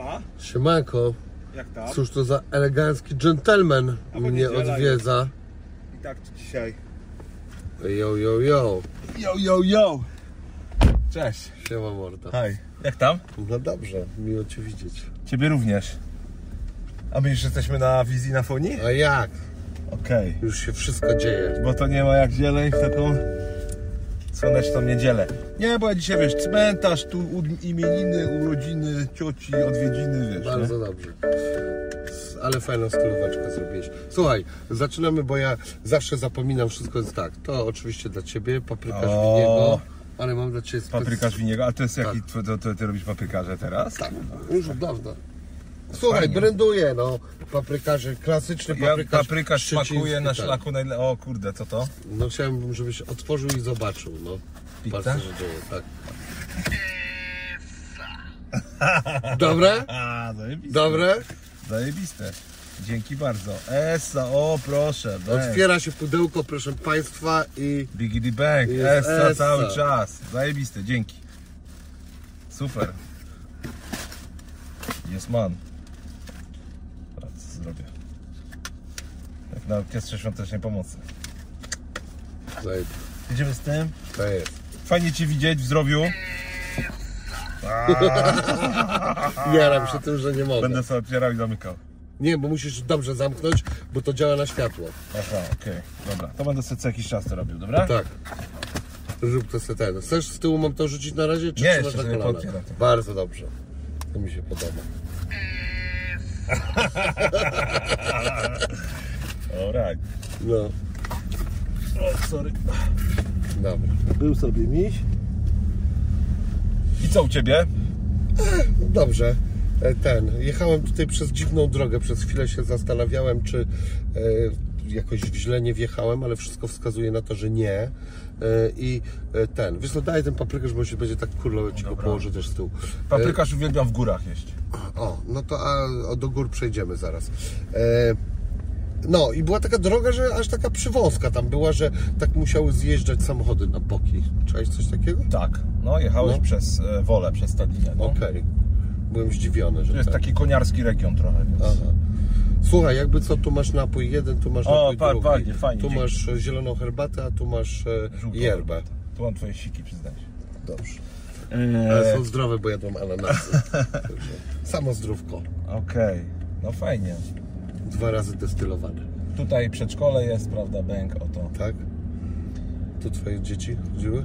Siema, Siemanko, jak tam? cóż to za elegancki gentleman mnie odwiedza. I tak to dzisiaj. Yo, yo, yo. Yo, yo, yo! Cześć. Siema morda. Hej. Jak tam? No dobrze, miło Cię widzieć. Ciebie również. A my już jesteśmy na wizji na fonii? A jak? Okej. Już się wszystko dzieje. Bo to nie ma jak zieleń w taką słoneczną niedzielę. Nie, bo ja dzisiaj wiesz, cmentarz, tu imieniny, urodziny, cioci, odwiedziny, wiesz. Bardzo nie? dobrze. Ale fajną stylóweczkę zrobiłeś. Słuchaj, zaczynamy, bo ja zawsze zapominam wszystko jest tak. To oczywiście dla Ciebie, paprykarz O. winiego, ale mam dla Ciebie spec- Paprykarz winiego, a to jest jaki, to, to, to ty robisz paprykarze teraz? Tak, już od dawna. Słuchaj, Fajnie. branduję, no. Paprykarze, klasyczny Ja paprykarz. szczeciński, smakuje na tak. szlaku najle... O kurde, co to? No chciałem, żebyś otworzył i zobaczył, no. Pizza? Patrz, co się dzieje, tak. Dobre? A, zajebiste. Dobre? Zajebiste. Dzięki bardzo. Essa, o proszę. Otwiera się pudełko, proszę Państwa i... Biggie Bang. Jest Essa, Essa. cały czas. Zajebiste, dzięki. Super. Jest man. Teraz zrobię. Jak na orkiestrze świątecznej pomocy. Zajeb- Idziemy z tym. To jest. Fajnie Cię widzieć w zdrowiu. Jaram się tym, że nie mogę. Będę sobie otwierał i zamykał. Nie, bo musisz dobrze zamknąć, bo to działa na światło. Aha, okej, dobra. To będę sobie co jakiś czas to robił, dobra? Tak. Rób to sobie ten. Chcesz z tyłu mam to rzucić na razie, czy Nie, trzymasz jeszcze na sobie kolana? to. Bardzo dobrze. To mi się podoba. Alright. No, O, sorry. dobra. Był sobie miś. I co u Ciebie? Dobrze. E, Ten, jechałem tutaj przez dziwną drogę, przez chwilę się zastanawiałem, czy e, jakoś źle nie wjechałem, ale wszystko wskazuje na to, że nie. E, I ten, wiesz co, ten paprykarz, bo się będzie tak kurlować, ci go położę też z tyłu. Paprykarz uwielbiam w górach jeść. O, no to a, do gór przejdziemy zaraz. E, no i była taka droga, że aż taka przywąska tam była, że tak musiały zjeżdżać samochody na boki. Cześć, coś takiego? Tak. No, jechałeś No. przez e, Wolę, przez Stadlinę. No. Okej. Byłem zdziwiony, że To jest tak. taki koniarski region trochę, więc... Aha. Słuchaj, jakby co, tu masz napój jeden, tu masz O, napój pa- drugi. fajnie, fajnie, tu dzięki. masz e, zieloną herbatę, a tu masz e, Żółtą yerbę. herbatę. Tu mam Twoje siki, przyznaj się. Dobrze. Ale Eee, są zdrowe, bo jadłem ananasy. Także Samo zdrówko. Okej, no fajnie. Dwa razy destylowane. Tutaj przedszkole jest, prawda, bęk, oto. Tak? Tu twoje dzieci chodziły?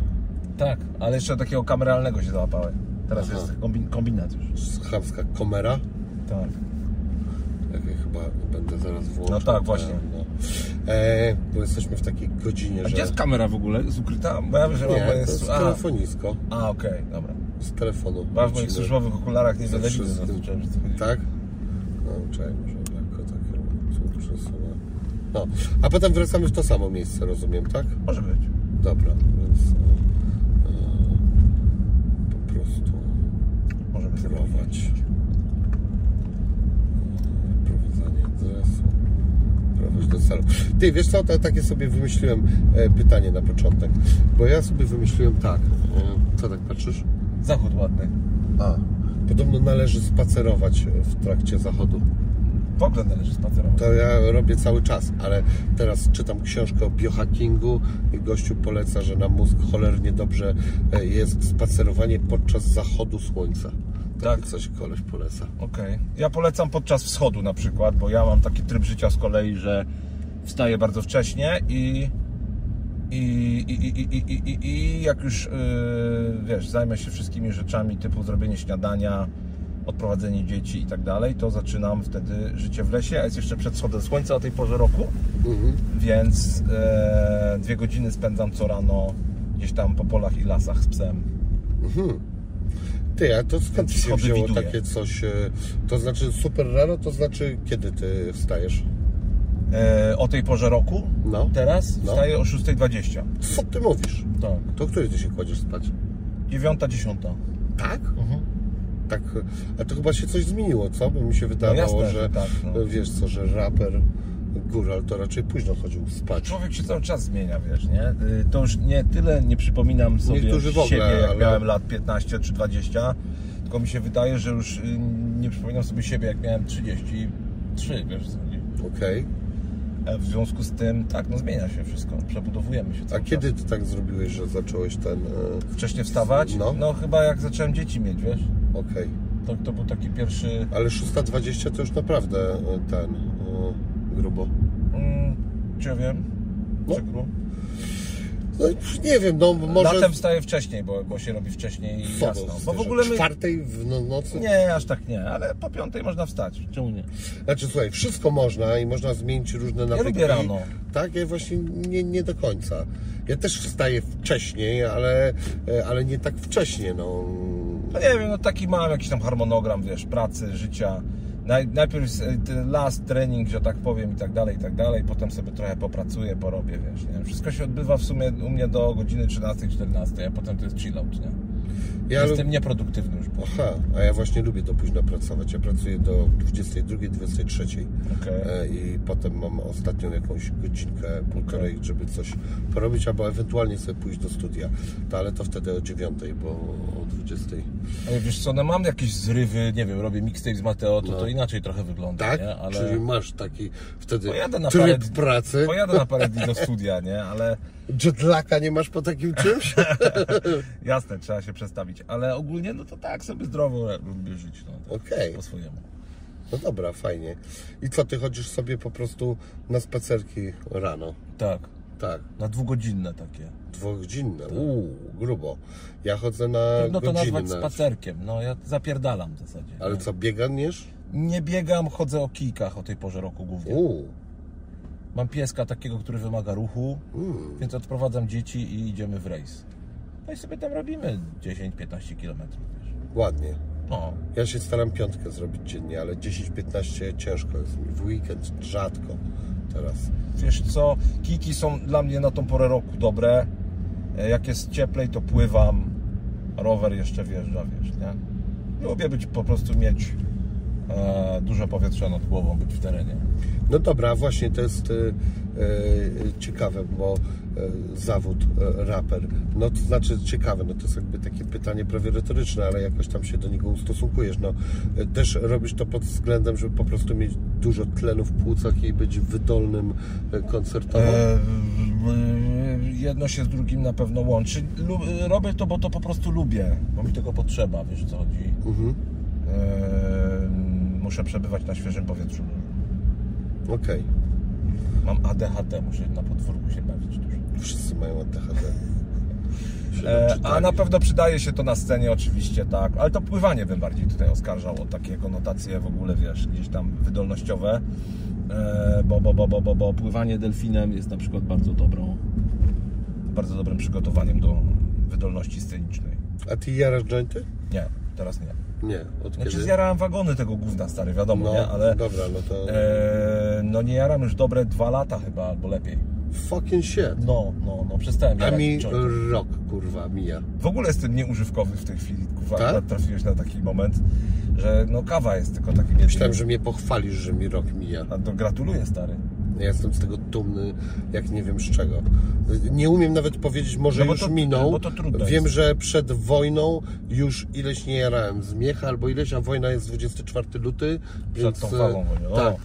Tak, ale jeszcze takiego kameralnego się załapałem. Teraz Aha. jest kombin kombinat już. Chamska komera. Tak. Jak ja chyba będę zaraz włączał. No tak, właśnie. No. E, bo jesteśmy w takiej godzinie, A że... gdzie jest kamera w ogóle? Jest ukryta? Bo ja wiem, że Nie, to jest... jest telefonisko. a okej, dobra. Z telefonu. Bo w moich służbowych okularach nie będę widzę. Tak? No, czekaj, może przesunę. No, a potem wracamy w to samo miejsce, rozumiem, tak? Może być. Dobra, więc e, e, po prostu Możemy sobie prowadź. E, Prowadzenie adresu. Prowadź do celu. Ty, wiesz co, to takie sobie wymyśliłem e, pytanie na początek. Bo ja sobie wymyśliłem tak. E, co tak patrzysz? Zachód ładny. A, podobno należy spacerować w trakcie zachodu. W ogóle należy spacerować. To ja robię cały czas, ale teraz czytam książkę o biohackingu i gościu poleca, że na mózg cholernie dobrze e, jest spacerowanie podczas zachodu słońca. Takie Tak? coś koleś poleca. Okej. Ja polecam podczas wschodu na przykład, bo ja mam taki tryb życia z kolei, że wstaję bardzo wcześnie i i, i, i, i, i, i, i jak już yy, wiesz, zajmę się wszystkimi rzeczami typu zrobienie śniadania, odprowadzenie dzieci i tak dalej, to zaczynam wtedy życie w lesie, a jest jeszcze przed wschodem słońca o tej porze roku, Mhm. więc e, dwie godziny spędzam co rano gdzieś tam po polach i lasach z psem. Mhm. Ty, a to skąd ci się wzięło widuję. takie coś? e, To znaczy super rano, to znaczy kiedy ty wstajesz? E, o tej porze roku, No. teraz No. wstaję o 6.20. Co ty mówisz? Tak. To o której ty się kładziesz spać? Dziewiąta, dziesiąta. Tak? Tak, a to chyba się coś zmieniło, co? Bo mi się wydawało, jasne, że tak, no. wiesz co, że raper góral to raczej późno chodził spać. Człowiek się cały czas zmienia, wiesz, nie? Y, To już nie tyle nie przypominam sobie Niektórzy w ogóle, siebie, jak ale- miałem lat 15 czy 20, Tylko mi się wydaje, że już y, nie przypominam sobie siebie, jak miałem 33, wiesz co. Okej. E, W związku z tym, tak, no zmienia się wszystko, przebudowujemy się A kiedy ty tak zrobiłeś, że zacząłeś ten... e, Wcześniej wstawać? No. No. chyba jak zacząłem dzieci mieć, wiesz? Okej. To, to był taki pierwszy... Ale 6.20 to już naprawdę e, ten... e, grubo. Mm, czy wiem? No. No nie wiem, no może... Latem wstaję wcześniej, bo, bo się robi wcześniej i Co, jasno. Bo w ogóle my... czwartej w no, nocy? Nie, aż tak nie, ale po piątej można wstać. Czemu nie? Znaczy słuchaj, wszystko można i można zmienić różne nawyki. lubię rano. Tak, ja właśnie nie, nie do końca. Ja też wstaję wcześniej, ale, e, ale nie tak wcześnie, no. No nie wiem, no taki mam jakiś tam harmonogram, wiesz, pracy, życia. Naj, najpierw ten last trening, że tak powiem i tak dalej, i tak dalej. Potem sobie trochę popracuję, porobię, wiesz, nie? Wszystko się odbywa w sumie u mnie do godziny 13-14, a potem to jest chill out, nie? Ja Jestem nieproduktywny już. Aha, a ja właśnie lubię do późna pracować. Ja pracuję do 22, 23 Okej. e, i potem mam ostatnią jakąś godzinkę, półtorej, żeby coś porobić, albo ewentualnie sobie pójść do studia. To, ale to wtedy o 9, bo o 20. Ale wiesz co, no mam jakieś zrywy, nie wiem, robię mixtape z Mateo, to, No. to inaczej trochę wygląda, Tak? nie? Ale Czyli masz taki wtedy Pojadę na tryb parę- pracy. pojadę na parę dni do studia, nie? Ale Jetlaka nie masz po takim czymś? jasne, trzeba się przestawić. Ale ogólnie, no to tak, sobie zdrowo lubię żyć, no. Tak, Okej. Po swojemu. No dobra, fajnie. I co, ty chodzisz sobie po prostu na spacerki rano? Tak, Tak, na dwugodzinne takie. dwugodzinne. Uuu, grubo. Ja chodzę na Trudno to godzinne. nazwać spacerkiem, no ja zapierdalam w zasadzie. Ale nie? co, biegniesz? Nie biegam, chodzę o kijkach o tej porze roku głównie. Uuu, Mam pieska takiego, który wymaga ruchu, mm. więc odprowadzam dzieci i idziemy w rejs. No i sobie tam robimy 10-15 km. Wiesz. ładnie. No, Ja się staram piątkę zrobić dziennie, ale 10-15 ciężko jest mi. W weekend rzadko teraz. wiesz co, kijki są dla mnie na tą porę roku dobre. E, Jak jest cieplej, to pływam. Rower jeszcze wjeżdża, wiesz, nie? Lubię być po prostu mieć e, dużo powietrza nad głową, być w terenie. No dobra, właśnie to jest e, ciekawe, bo e, zawód e, raper, no to znaczy ciekawe, no to jest jakby takie pytanie prawie retoryczne, ale jakoś tam się do niego ustosunkujesz. No, też robisz to pod względem, żeby po prostu mieć dużo tlenu w płucach i być wydolnym koncertowo. E, jedno się z drugim na pewno łączy. Robię to, bo to po prostu lubię, bo mi tego potrzeba, wiesz co chodzi. Mhm. E, muszę przebywać na świeżym powietrzu. Okej. Mam ADHD, muszę na podwórku się bawić dużo. Wszyscy mają ADHD. E, a na pewno przydaje się to na scenie oczywiście, tak. Ale to pływanie bym bardziej tutaj oskarżał o takie konotacje w ogóle, wiesz, gdzieś tam wydolnościowe. E, bo, bo, bo, bo, bo, bo pływanie delfinem jest na przykład bardzo dobrą, bardzo dobrym przygotowaniem do wydolności scenicznej. A ty jarasz jointy? Nie, teraz nie. Nie, od Znaczy kiedy? zjarałem wagony tego gówna, stary, wiadomo, No, nie? Ale dobra, no to... e, no nie jaram już dobre dwa lata chyba, albo lepiej. Fucking shit. No, no, no, przestałem A mi rok, kurwa, mija. W ogóle jestem nieużywkowy w tej chwili. Kurwa, Tak? trafiłeś na taki moment, że no kawa jest tylko takim Myślałem, jedynym. że mnie pochwalisz, że mi rok mija. A to gratuluję, stary. Ja jestem z tego dumny, jak nie wiem z czego. Nie umiem nawet powiedzieć, może No już to- minął. bo to trudno wiem, jest. że przed wojną już ileś nie jarałem z miecha albo ileś, a wojna jest 24 luty. Przed więc, tą e, falą wojny. Tak.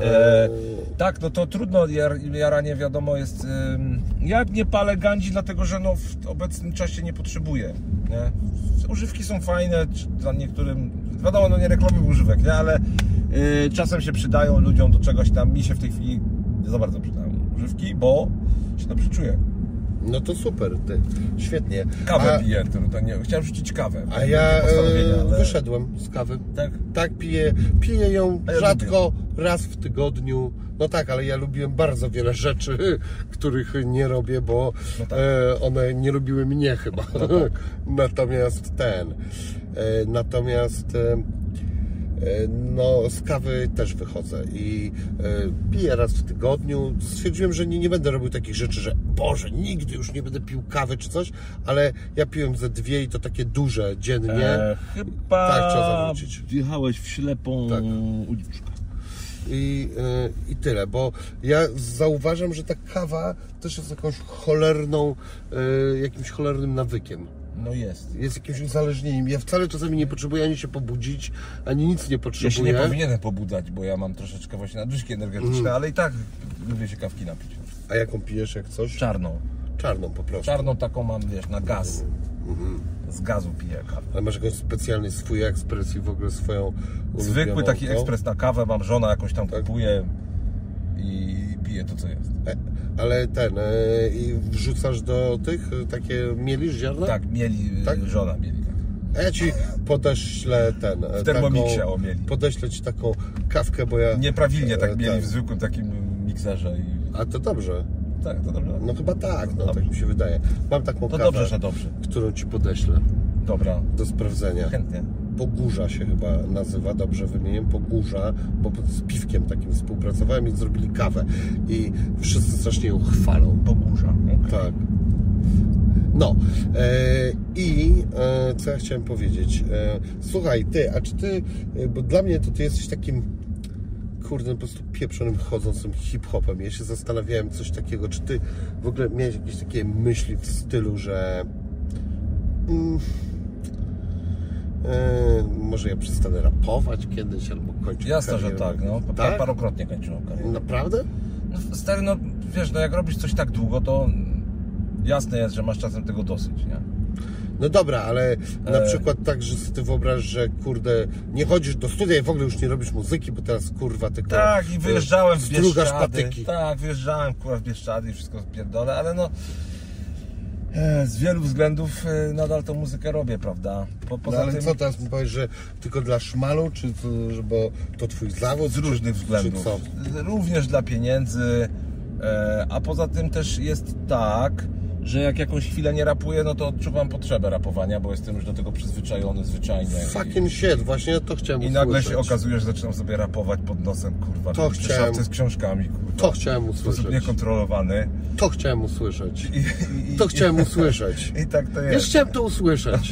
E, E, tak, no to trudno, jar, jaranie wiadomo jest... Ja nie palę gandzi, dlatego że no w obecnym czasie nie potrzebuję, nie? Używki są fajne, dla niektórym... Wiadomo, no nie reklamuję używek, nie? Ale y, czasem się przydają ludziom do czegoś tam. Mi się w tej chwili za bardzo przydają używki, bo się dobrze czuję. No to super, ty. świetnie. Kawę a, piję, to, nie, chciałem rzucić kawę. a ja e, ale- wyszedłem z kawy. Tak? Tak, piję, piję ją ja rzadko, raz w tygodniu. No tak, ale ja lubiłem bardzo wiele rzeczy, których nie robię, bo No tak. e, one nie lubiły mnie chyba. No tak. natomiast ten, e, natomiast e, no z kawy też wychodzę i e, piję raz w tygodniu. Stwierdziłem, że nie, nie będę robił takich rzeczy, że Boże, nigdy już nie będę pił kawy czy coś, ale ja piłem ze dwie i to takie duże dziennie. E, chyba Tak, trzeba zawrócić. wjechałeś w ślepą Tak. uliczkę. I, y, I tyle, bo ja zauważam, że ta kawa też jest jakąś cholerną, y, jakimś cholernym nawykiem. No jest. Jest jakimś uzależnieniem. Ja wcale czasami nie potrzebuję ani się pobudzić, ani nic nie Ja potrzebuję. się nie powinienem pobudzać, bo ja mam troszeczkę właśnie nadwyżki energetyczne, Mhm. ale i tak lubię się kawki napić. A jaką pijesz jak coś? Czarną. Czarną po prostu. Czarną taką mam, wiesz, na gaz. Mhm. Z gazu piję kawę. Ale masz jakiś specjalny swój ekspres i w ogóle swoją Zwykły taki tą? ekspres na kawę, mam żona jakąś tam Tak. kupuje i piję to, co jest. E, Ale ten, e, i wrzucasz do tych, e, takie mielisz ziarna? Tak, mieli, Tak? żona mieli. Tak. A ja ci podeślę ten. W Thermomixie, taką- o, mieli. Podeślę ci taką kawkę, bo ja. Nieprawilnie tak mieli ten. w zwykłym takim mikserze i... A to dobrze. Tak, to dobrze. No chyba tak, no Dobrze. tak mi się wydaje. Mam taką To kawę, dobrze, że dobrze. którą ci podeślę Dobra, do sprawdzenia. chętnie. Pogórza się chyba nazywa, dobrze wymieniłem, Pogórza, bo z piwkiem takim współpracowałem i zrobili kawę. I wszyscy strasznie ją chwalą. Pogórza. okej. Tak. No e, i e, co ja chciałem powiedzieć? E, słuchaj, ty, a czy ty, bo dla mnie to ty jesteś takim kurde, po prostu pieprzonym, chodzącym hip-hopem. Ja się zastanawiałem coś takiego, czy ty w ogóle miałeś jakieś takie myśli w stylu, że mm, może ja przestanę rapować kiedyś, albo kończyć Jasne, że karierę. tak, no. Tak? Parokrotnie kończyłem karierę. Naprawdę? No, stary, no wiesz, no jak robisz coś tak długo, to jasne jest, że masz czasem tego dosyć, nie? No dobra, ale na E. przykład tak, że ty wyobraź, że kurde, nie chodzisz do studia i w ogóle już nie robisz muzyki, bo teraz kurwa tylko Tak, i wyjeżdżałem w Bieszczady. patyki. Tak, wyjeżdżałem kurwa w Bieszczady i wszystko pierdolę, ale no e, z wielu względów e, nadal tą muzykę robię, prawda? Po, No ale tym co teraz mi powiesz, że tylko dla szmalu, czy to, bo to twój zawód? z różnych czy, względów. Czy? Również dla pieniędzy, e, a poza tym też jest tak, że jak jakąś chwilę nie rapuję, no to odczuwam potrzebę rapowania, bo jestem już do tego przyzwyczajony zwyczajnie. Fucking shit, właśnie to chciałem I, I nagle usłyszeć. się okazuje, że zaczynam sobie rapować pod nosem, kurwa, To chciałem- szafce z książkami, kurwa. To chciałem w sposób usłyszeć. niekontrolowany. To chciałem usłyszeć. I, i, i, To chciałem usłyszeć. I tak to jest. chciałem to usłyszeć.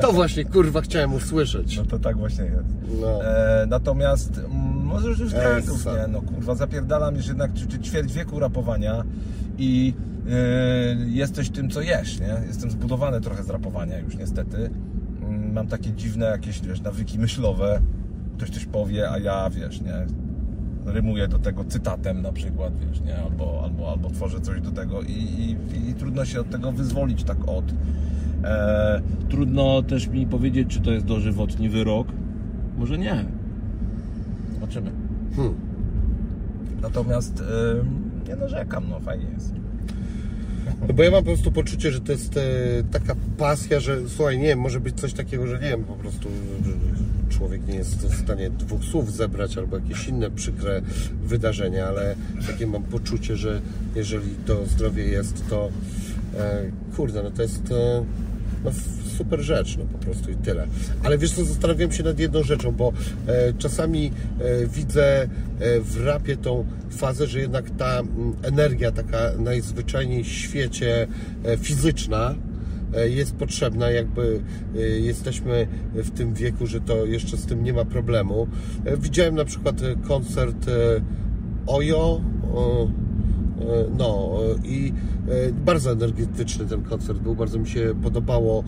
To właśnie, kurwa, chciałem usłyszeć. No to tak właśnie jest. No. E, natomiast mm, może już z nie, no kurwa, zapierdalam już jednak czy, czy ćwierć wieku rapowania i e, jesteś tym, co jesz, nie? Jestem zbudowany trochę z rapowania już niestety. Mm, Mam takie dziwne jakieś, wiesz, nawyki myślowe. Ktoś coś powie, a ja, wiesz, nie? Rymuję do tego cytatem na przykład, wiesz, nie? Albo, albo, albo tworzę coś do tego i, i, i trudno się od tego wyzwolić tak od. E, trudno też mi powiedzieć, czy to jest dożywotni wyrok. Może nie. Zobaczymy. Hmm. Natomiast y, nie narzekam, no fajnie jest. No Bo ja mam po prostu poczucie, że to jest e, taka pasja, że słuchaj, nie może być coś takiego, że nie wiem, po prostu człowiek nie jest w stanie dwóch słów zebrać albo jakieś inne przykre wydarzenia, ale takie mam poczucie, że jeżeli to zdrowie jest, to e, kurde, no to jest e, no, super rzecz, no po prostu i tyle. Ale wiesz co, zastanawiam się nad jedną rzeczą, bo e, czasami e, widzę e, w rapie tą fazę, że jednak ta mm, energia taka najzwyczajniej w świecie e, fizyczna e, jest potrzebna, jakby e, jesteśmy w tym wieku, że to jeszcze z tym nie ma problemu. Widziałem na przykład koncert Ojo, No e, i e, bardzo energetyczny ten koncert był, bardzo mi się podobało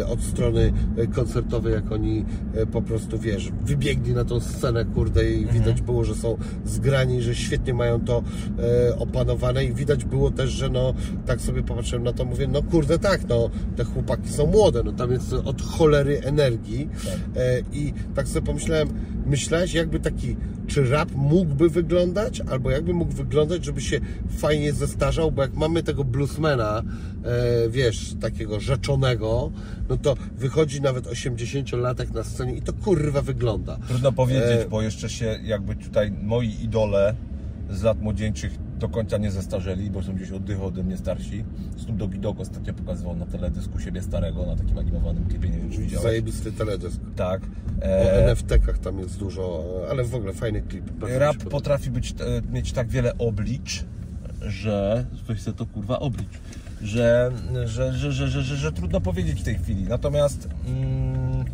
e, od strony e, koncertowej, jak oni e, po prostu, wiesz, wybiegli na tą scenę, kurde i widać było, że są zgrani, że świetnie mają to e, opanowane i widać było też, że no, tak sobie popatrzyłem na to, mówię, no kurde tak, no, te chłopaki są młode, no tam jest od cholery energii e, i tak sobie pomyślałem, myślałeś jakby taki, czy rap mógłby wyglądać, albo jakby mógł wyglądać, żeby się fajnie zestarzał, bo jak mamy tego bluesmana, e, wiesz, takiego rzeczonego, no to wychodzi nawet 80-latek na scenie i to kurwa wygląda. Trudno powiedzieć, E, bo jeszcze się jakby tutaj moi idole z lat młodzieńczych do końca nie zestarzeli, bo są gdzieś oddychy ode mnie starsi. Snoop Doggy Dogg ostatnio pokazywał na teledysku siebie starego, na takim animowanym klipie, nie wiem czy widziałeś. Zajebisty teledysk. Tak. O E, NFT-kach tam jest dużo, ale w ogóle fajny klip. bardzo rap potrafi być, e, mieć tak wiele oblicz, że... Weź to kurwa oblicz. Że, że, że, że, że, że, że trudno powiedzieć w tej chwili. Natomiast mm,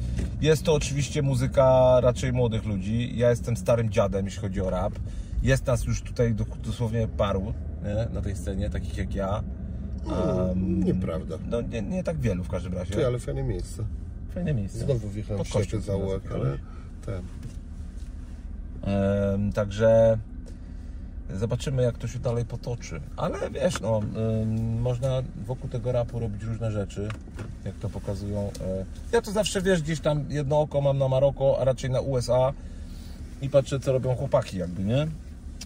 jest to oczywiście muzyka raczej młodych ludzi. Ja jestem starym dziadem, jeśli chodzi o rap. Jest nas już tutaj do- dosłownie paru nie? na tej scenie, takich jak ja. Em, Nieprawda. No nie, nie tak wielu w każdym razie. Ty, ale fajne miejsce. Fajne miejsce. Znowu wjechałem ślepy zaułek, ale ten. Em, także zobaczymy, jak to się dalej potoczy. Ale wiesz, no, em, można wokół tego rapu robić różne rzeczy, jak to pokazują. e, Ja to zawsze wiesz, gdzieś tam jedno oko mam na Maroko, a raczej na USA i patrzę, co robią chłopaki, jakby nie.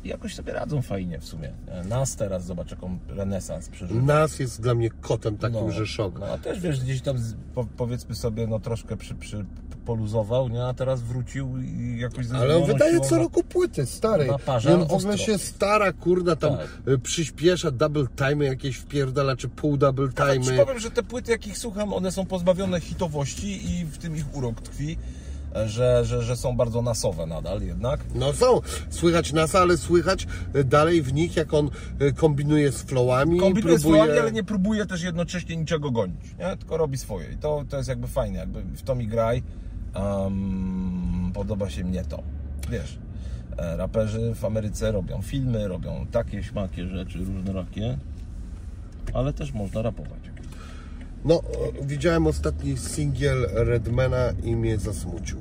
I jakoś sobie radzą fajnie w sumie. Nas teraz zobacz, jaką renesans przeżywa. Nas jest dla mnie kotem takim, że szok. No a też wiesz, gdzieś tam po, powiedzmy sobie, no troszkę przy, przy, poluzował, nie? A teraz wrócił i jakoś ze Ale on wydaje siłą co roku płyty, stary. na parze, on w ogóle się stara, kurda, tam Tak. y, przyspiesza, double time jakieś wpierdala, czy pół double ci time. powiem, że te płyty, jakich słucham, one są pozbawione hitowości i w tym ich urok tkwi, że, że, że są bardzo nasowe nadal jednak. No są, słychać NASA, ale słychać y, dalej w nich, jak on y, kombinuje z flowami, Kombinuje z próbuje... flowami, ale nie próbuje też jednocześnie niczego gonić, nie? tylko robi swoje. I to, to jest jakby fajne, jakby w to mi graj. Um, podoba się mnie to. Wiesz, e, raperzy w Ameryce robią filmy, robią takie, śmakie rzeczy, różnorakie, ale też można rapować. No, widziałem ostatni singiel Redmana i mnie zasmucił.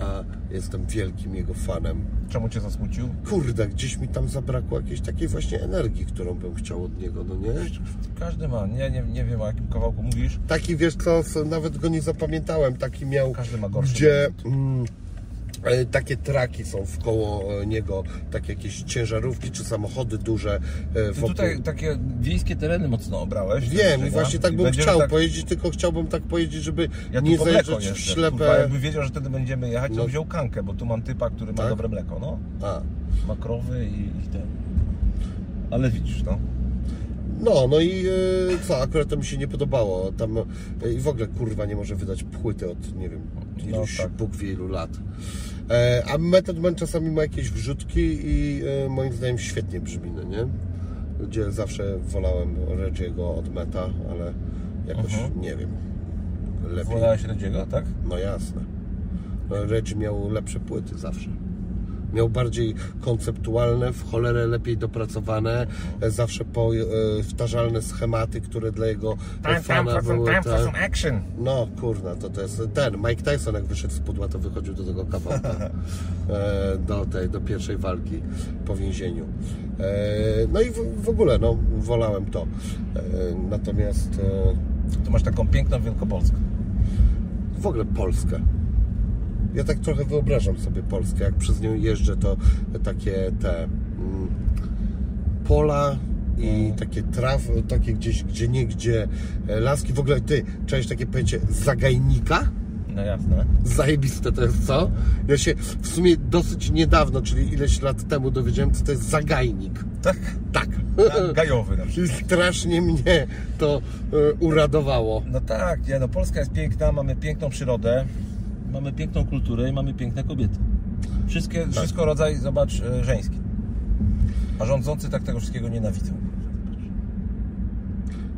A jestem wielkim jego fanem. Czemu cię zasmucił? Kurde, gdzieś mi tam zabrakło jakiejś takiej właśnie energii, którą bym chciał od niego, no nie? Każdy ma, nie, nie, nie wiem o jakim kawałku mówisz. Taki, wiesz co, nawet go nie zapamiętałem, taki miał, Każdy ma gorszy gdzie mm, takie traki są wkoło e, niego, takie jakieś ciężarówki czy samochody duże e, wokół. tutaj takie wiejskie tereny mocno obrałeś. Wiem, tak, i właśnie tak bym chciał tak- pojeździć, tylko chciałbym tak pojeździć, żeby Ja nie zajrzeć w ślepę... Kurwa, jakby wiedział, że wtedy będziemy jechać, to No. wziął kankę, bo tu mam typa, który ma Tak? dobre mleko, no. A. Ma krowy i, i ten. Ale widzisz, no. No, no i e, co, akurat to mi się nie podobało. Tam e, i w ogóle kurwa nie może wydać płyty od nie wiem, No, iluś tak. Bóg wie ilu lat. E, a Method Man czasami ma jakieś wrzutki i e, moim zdaniem świetnie brzmi, no nie? Gdzie zawsze wolałem Reggie'ego od Meta, ale jakoś Mhm. nie wiem. Lepiej. Wolałeś Redziego, tak? No jasne. No, Reggie miał lepsze płyty zawsze. Miał bardziej konceptualne, w cholerę lepiej dopracowane, e, zawsze powtarzalne schematy, które dla jego e, fana były te... action. No kurna, to, to jest ten, Mike Tyson jak wyszedł z pudła, to wychodził do tego kawałka, e, do tej, do pierwszej walki po więzieniu. E, no i w, w ogóle, no, wolałem to. E, natomiast e, Tu masz taką piękną Wielkopolskę. w ogóle Polskę. Ja tak trochę wyobrażam sobie Polskę, jak przez nią jeżdżę, to takie te mm, pola i takie traw, takie gdzieś, gdzie nie, gdzie e, laski. W ogóle ty, cześć takie pojęcie zagajnika? No jasne. Zajebiste to jest, co? Ja się w sumie dosyć niedawno, czyli ileś lat temu dowiedziałem, co to jest zagajnik. Tak? Tak. Tak, Gajowy na przykład. I strasznie mnie to e, uradowało. No tak, nie, no Polska jest piękna, mamy piękną przyrodę, mamy piękną kulturę i mamy piękne kobiety. Wszystkie, Tak. Wszystko rodzaj, zobacz, e, żeński. A rządzący tak tego wszystkiego nienawidzą.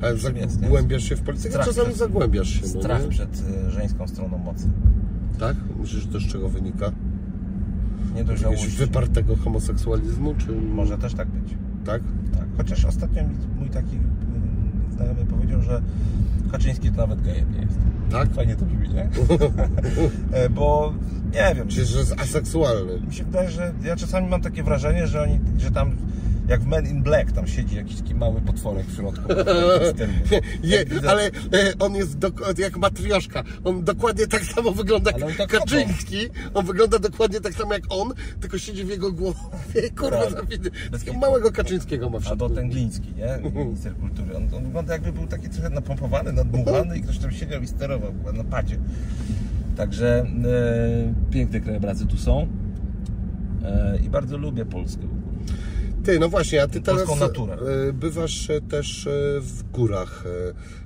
Ale zagłębiasz się w politykę? Strach Czasami przed- zagłębiasz się, no Strach nie? przed e, żeńską stroną mocy. Tak? Myślisz, że to z czego wynika? Nie Jakiegoś dojrzałości. wypartego homoseksualizmu, czy... Może też tak być. Tak? Tak. Chociaż ostatnio mój taki mm, znajomy powiedział, że Kaczyński to nawet gejem nie jest. Tak? Fajnie to brzmi, nie? E, Bo nie wiem, że jest aseksualny? mi się wydaje, że ja czasami mam takie wrażenie, że oni, że tam jak w Men in Black tam siedzi jakiś taki mały potworek w środku. Je, ale e, on jest jak matrioszka. On dokładnie tak samo wygląda jak tak Kaczyński. On wygląda dokładnie tak samo jak on, tylko siedzi w jego głowie. Kurwa. Bez Takiego małego Kaczyńskiego ma w Albo środku. ten Gliński, nie? Minister kultury. On, on wygląda jakby był taki trochę napompowany, nadmuchany i ktoś tam siedział i sterował na padzie. Także e, piękne krajobrazy tu są. E, I bardzo lubię Polskę. Ty, no właśnie, a ty teraz naturę. e, bywasz e, też e, w górach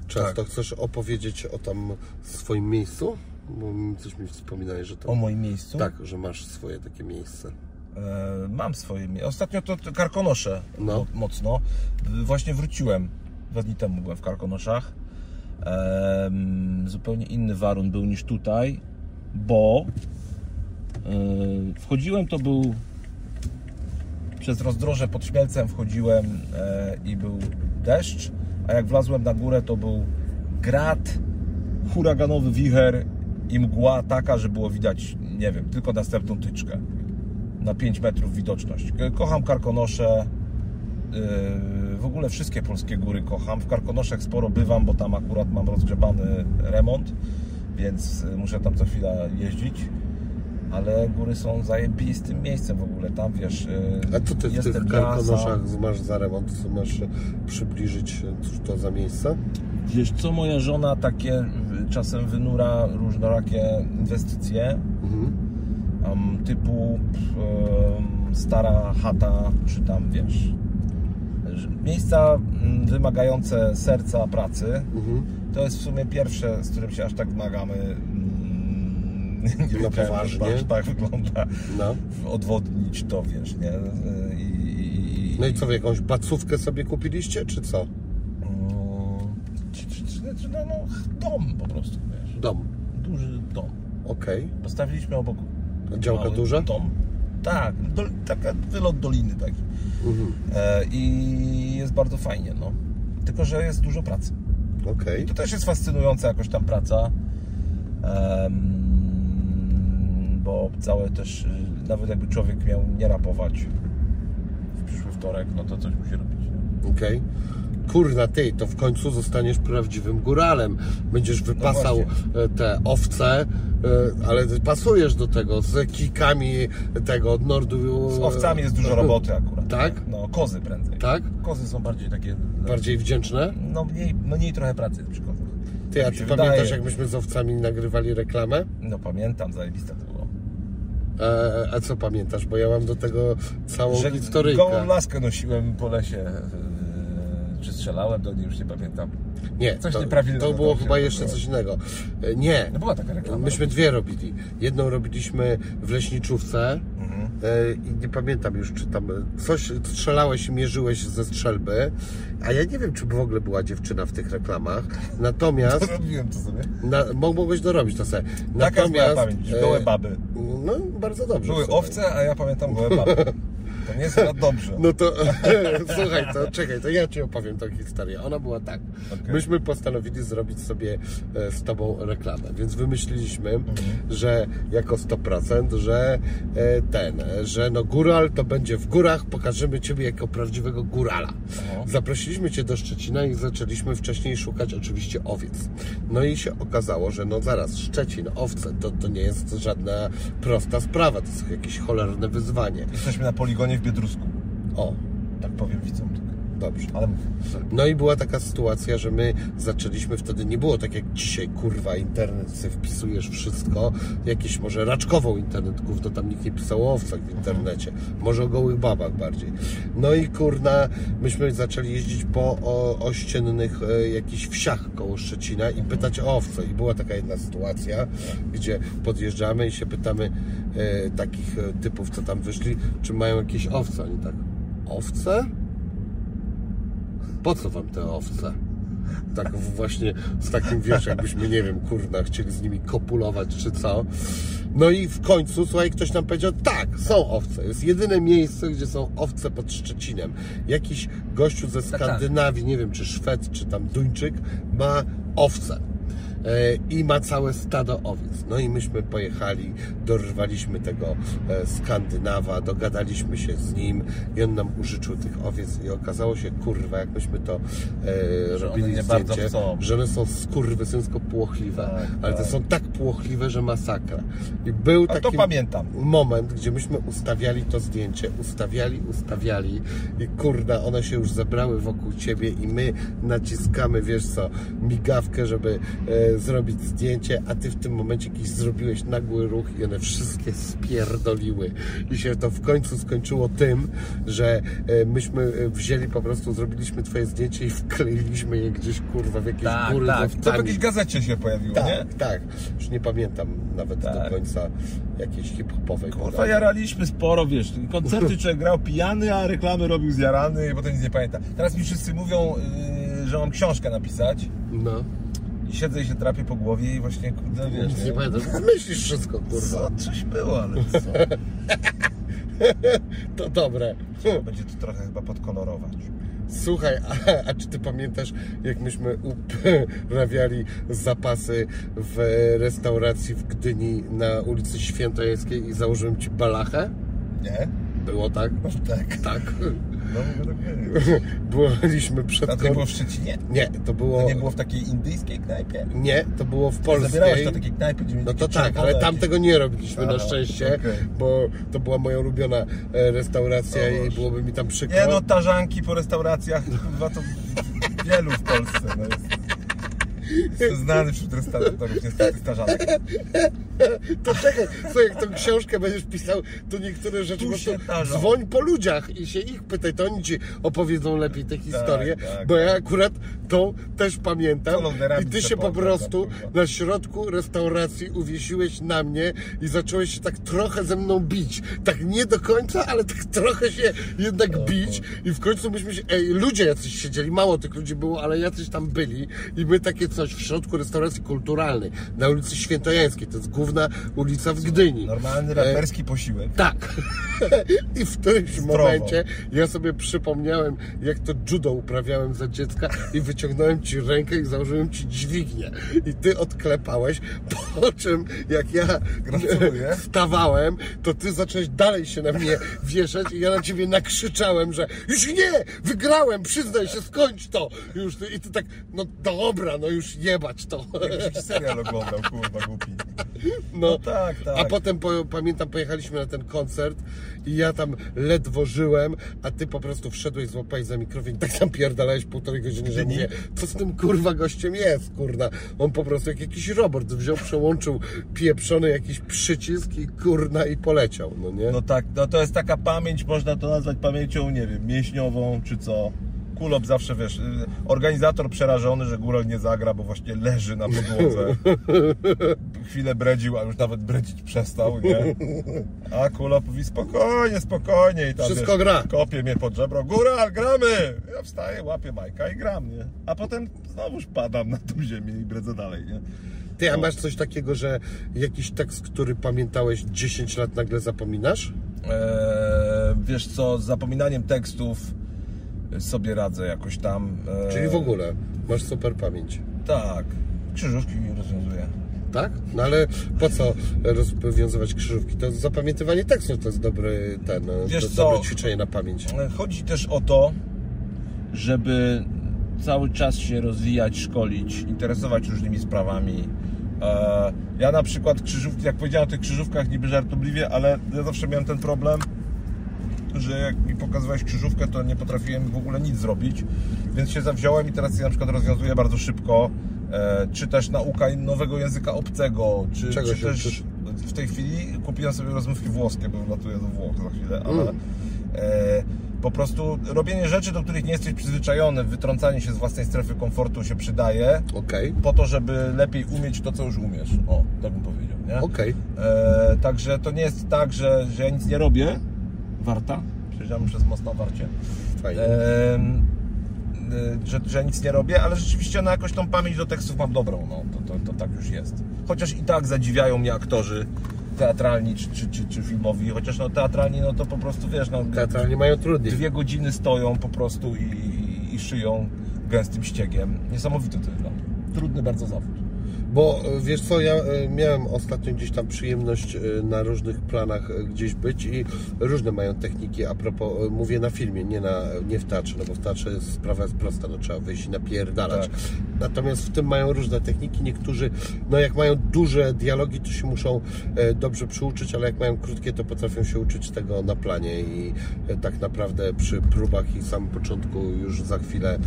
często. Tak. Chcesz opowiedzieć o tam swoim miejscu? Bo coś mi wspominałeś, że O tam... moim miejscu? Tak, że masz swoje takie miejsce. E, mam swoje miejsce. Ostatnio to, to Karkonosze No. mo- mocno. Właśnie wróciłem. Dwa dni temu byłem w Karkonoszach. Zupełnie inny warun był niż tutaj, bo e, wchodziłem, to był przez rozdroże pod Śmielcem wchodziłem e, i był deszcz, a jak wlazłem na górę, to był grad, huraganowy wicher i mgła taka, że było widać, nie wiem, tylko następną tyczkę. Na 5 metrów widoczność. Kocham Karkonosze. Yy, W ogóle wszystkie polskie góry kocham. W Karkonoszach sporo bywam, bo tam akurat mam rozgrzebany remont, więc yy, muszę tam co chwila jeździć. Ale góry są zajebistym miejscem w ogóle. Tam wiesz, yy, A co ty w tych karkonoszach masz za remont? Co masz e, przybliżyć, e, cóż to za miejsce? Wiesz co, moja żona takie y, czasem wynura różnorakie inwestycje Mhm. um, typu um, stara chata, czy tam wiesz miejsca mm, wymagające serca pracy. Mhm. To jest w sumie pierwsze, z którym się aż tak zmagamy. Nie No poważnie? aż tak wygląda. No. Odwodnić to, wiesz, nie? I, i, no i co, wy jakąś bacówkę sobie kupiliście, czy co? Mm, czy- czy- czy- No, no, dom po prostu, wiesz. Dom. Duży dom. Okej. Postawiliśmy obok. Działka mały duża? Dom. Tak, do, taka wylot doliny taki. Mhm. E, I jest bardzo fajnie, no. Tylko, że jest dużo pracy. Okej. I to też jest fascynująca jakoś tam praca. Em, bo całe też, y, nawet jakby człowiek miał nie rapować w przyszły wtorek, no to coś musi robić. Okej. Kurna ty, to w końcu zostaniesz prawdziwym góralem. Będziesz wypasał właśnie. e, te owce, e, ale ty pasujesz do tego z kikami tego od nordu. Z owcami jest dużo roboty akurat. Tak? No, kozy prędzej. Tak? Kozy są bardziej takie... Bardziej wdzięczne? No mniej, no mniej trochę pracy przy kozach. Ty, a ty pamiętasz, wydaje. jak myśmy z owcami nagrywali reklamę? No pamiętam, zajebiste to E, a co pamiętasz? Bo ja mam do tego całą Że historyjkę. gołą laskę nosiłem po lesie. yy, Czy strzelałem do niej, już nie pamiętam. Nie, Coś to, nieprawidłowego to było chyba jeszcze coś innego. E, Nie, No była taka reklama. myśmy dwie robili. Jedną robiliśmy w leśniczówce Mhm. E, i nie pamiętam już, czy tam coś strzelałeś i mierzyłeś ze strzelby, a ja nie wiem, czy w ogóle była dziewczyna w tych reklamach. Natomiast Robiłem to sobie. na, mo- mogłeś dorobić to sobie. Taka jest moja Natomiast, pamięć. e, Gołe baby. No, bardzo dobrze. Były owce, a ja pamiętam gołe baby. To nie jest chyba dobrze. No to słuchaj, to czekaj, to ja Ci opowiem tą historię. Ona była tak. Okej. Myśmy postanowili zrobić sobie e, z Tobą reklamę, więc wymyśliliśmy, Mhm. że jako 100%, że e, ten, że no góral to będzie w górach, pokażemy Ciebie jako prawdziwego górala. Aha. Zaprosiliśmy Cię do Szczecina i zaczęliśmy wcześniej szukać oczywiście owiec. No i się okazało, że no zaraz, Szczecin, owce, to, to nie jest żadna prosta sprawa, to jest jakieś cholerne wyzwanie. Jesteśmy na poligonie w Biedrusku. O, Tak powiem widzom tylko. Dobrze. Ale mów. No i była taka sytuacja, że my zaczęliśmy wtedy, nie było tak jak dzisiaj, kurwa, internet, sobie wpisujesz wszystko, jakieś może raczkową internet, gówno tam nikt nie pisał o owcach w internecie, może o gołych babach bardziej. No i kurna, myśmy zaczęli jeździć po o, ościennych e, jakichś wsiach koło Szczecina i pytać o owce. I była taka jedna sytuacja, gdzie podjeżdżamy i się pytamy e, takich e, typów, co tam wyszli, czy mają jakieś owce. Oni tak, owce? Po co wam te owce? Tak właśnie z takim, wiesz, jakbyśmy, nie wiem, kurna, chcieli z nimi kopulować czy co. No i w końcu, słuchaj, ktoś nam powiedział, tak, są owce. Jest jedyne miejsce, gdzie są owce pod Szczecinem. Jakiś gościu ze. Skandynawii, nie wiem, czy Szwed, czy tam Duńczyk, ma owce. E, I ma całe stado owiec. No i myśmy pojechali, dorwaliśmy tego e, Skandynawa, dogadaliśmy się z nim i on nam użyczył tych owiec i okazało się, kurwa, jak myśmy to e, Że robili one nie zdjęcie, że one są skurwysynsko płochliwe, Tak, ale tak. są tak płochliwe, że masakra. I był A to taki pamiętam. moment, gdzie myśmy ustawiali to zdjęcie, ustawiali, ustawiali i kurda, one się już zebrały wokół ciebie i my naciskamy, wiesz co, migawkę, żeby e, zrobić zdjęcie, a ty w tym momencie jakiś zrobiłeś nagły ruch i one wszystkie spierdoliły i się to w końcu skończyło tym, że e, myśmy e, wzięli po prostu, zrobiliśmy twoje zdjęcie i wkleiliśmy je gdzieś kurwa w jakieś Tak, góry tak. To w jakiejś gazecie się pojawiło, nie? Tak, tak. Już nie pamiętam nawet do Tak. końca jakiejś hip-hopowej. Kurwa, jaraliśmy sporo, wiesz, koncerty człowiek grał pijany, a reklamy robił zjarany i potem nic nie pamięta. Teraz mi wszyscy mówią, yy, że mam książkę napisać No. I siedzę i się drapię po głowie i właśnie, kurde, wiesz, Nic nie pamiętam. Myślisz wszystko, kurwa. Co? Coś było, ale co? To dobre. Będzie to trochę chyba podkolorować. Słuchaj, a, a czy ty pamiętasz, jak myśmy uprawiali zapasy w restauracji w Gdyni na ulicy Świętojańskiej i założyłem ci balachę? Nie? Było tak? Tak. Tak. No, Byliśmy przed... A to nie było w Szczecinie? Nie, to było... To nie było w takiej indyjskiej knajpie? Nie, to było w Polskiej. Zabierałeś do takiej knajpy, gdzie No to tak, ale tam tego nie robiliśmy na Aha, szczęście, okej. bo to była moja ulubiona e, restauracja O i byłoby mi tam przykro. Nie no, tarzanki po restauracjach, chyba to wielu w Polsce. No jest. Znany wśród restauratorów niestety z tarzanek. To czekaj, co jak tą książkę będziesz pisał, to niektóre rzeczy po prostu dzwoń po ludziach i się ich pytaj, to oni ci opowiedzą lepiej te historie, tak, bo ja tak. akurat to też pamiętam Co i ty się po prostu kurwa. na środku restauracji uwiesiłeś na mnie i zacząłeś się tak trochę ze mną bić. Tak nie do końca, ale tak trochę się jednak bić i w końcu myśmy się, ej, ludzie jacyś siedzieli, mało tych ludzi było, ale jacyś tam byli i my takie w środku restauracji kulturalnej na ulicy Świętojańskiej, to jest główna ulica w Gdyni. Normalny E, raperski posiłek. tak. I w którymś Zdrowo. momencie ja sobie przypomniałem, jak to judo uprawiałem za dziecka i wyciągnąłem ci rękę i założyłem ci dźwignię. I ty odklepałeś, po czym jak ja Gratuluję. wstawałem, to ty zacząłeś dalej się na mnie wieszać i ja na ciebie nakrzyczałem, że już nie, wygrałem, przyznaj się, skończ to. Już, I ty tak, no dobra, no już jebać to. Jakiś serial oglądał, kurwa głupi. No, No tak, tak. A potem po, pamiętam, pojechaliśmy na ten koncert i ja tam ledwo żyłem, a ty po prostu wszedłeś, złapałeś za mikrofon i tak tam pierdalałeś półtorej godziny, że mówię, co z tym kurwa gościem jest, kurna. On po prostu jak jakiś robot wziął, przełączył pieprzony jakiś przycisk i kurna i poleciał, no nie? No tak, no to jest taka pamięć, można to nazwać pamięcią, nie wiem, mięśniową czy co. Kulop zawsze, wiesz, y, organizator przerażony, że Górol nie zagra, bo właśnie leży na podłodze. Chwilę bredził, a już nawet bredzić przestał, nie? A Kulop mówi spokojnie, spokojnie i tam, Wszystko wiesz, gra. kopie mnie pod żebro, Góral, gramy! Ja wstaję, łapię Majka i gram, nie? A potem znowuż padam na tą ziemię i bredzę dalej, nie? Ty, a masz coś takiego, że jakiś tekst, który pamiętałeś 10 lat nagle zapominasz? Eee, wiesz co, z zapominaniem tekstów sobie radzę jakoś tam. Eee, Czyli w ogóle masz super pamięć. Tak, krzyżówki rozwiązuję. Tak? No ale po co rozwiązywać krzyżówki? To zapamiętywanie tekstów to jest dobry ten, Wiesz to dobre ćwiczenie na pamięć. E, Chodzi też o to, żeby cały czas się rozwijać, szkolić, interesować różnymi sprawami. Eee, Ja na przykład krzyżówki, jak powiedziałem o tych krzyżówkach niby żartobliwie, ale ja zawsze miałem ten problem, że jak mi pokazywałeś krzyżówkę, to nie potrafiłem w ogóle nic zrobić, więc się zawziąłem i teraz je na przykład rozwiązuję bardzo szybko. E, Czy też nauka nowego języka obcego, czy, Czego czy też uczysz? w tej chwili kupiłem sobie rozmówki włoskie, bo latuję do Włoch za chwilę, ale Mm. e, po prostu robienie rzeczy, do których nie jesteś przyzwyczajony, wytrącanie się z własnej strefy komfortu się przydaje Okej, po to, żeby lepiej umieć to, co już umiesz. O, tak bym powiedział, nie? okej. E, także to nie jest tak, że, że ja nic nie robię. Warta. Przejeżdżamy przez most na Warcie. Fajnie. E, że, że nic nie robię, ale rzeczywiście no, jakoś tą pamięć do tekstów mam dobrą. No, to, to, to tak już jest. Chociaż i tak zadziwiają mnie aktorzy teatralni czy, czy, czy, czy filmowi, chociaż no teatralni no to po prostu wiesz, no, Teatralnie mają trudniej. dwie godziny stoją po prostu i, i, i szyją gęstym ściegiem. Niesamowity to jest. No. Trudny bardzo zawód. Bo e, wiesz co, ja e, miałem ostatnio gdzieś tam przyjemność e, na różnych planach gdzieś być i różne mają techniki, a propos, mówię na filmie, nie, na, nie w teatrze, no bo w teatrze sprawa jest prosta, no trzeba wyjść i napierdalać. Tak. Natomiast w tym mają różne techniki, niektórzy, no jak mają duże dialogi, to się muszą dobrze przyuczyć, ale jak mają krótkie, to potrafią się uczyć tego na planie i tak naprawdę przy próbach i samym początku już za chwilę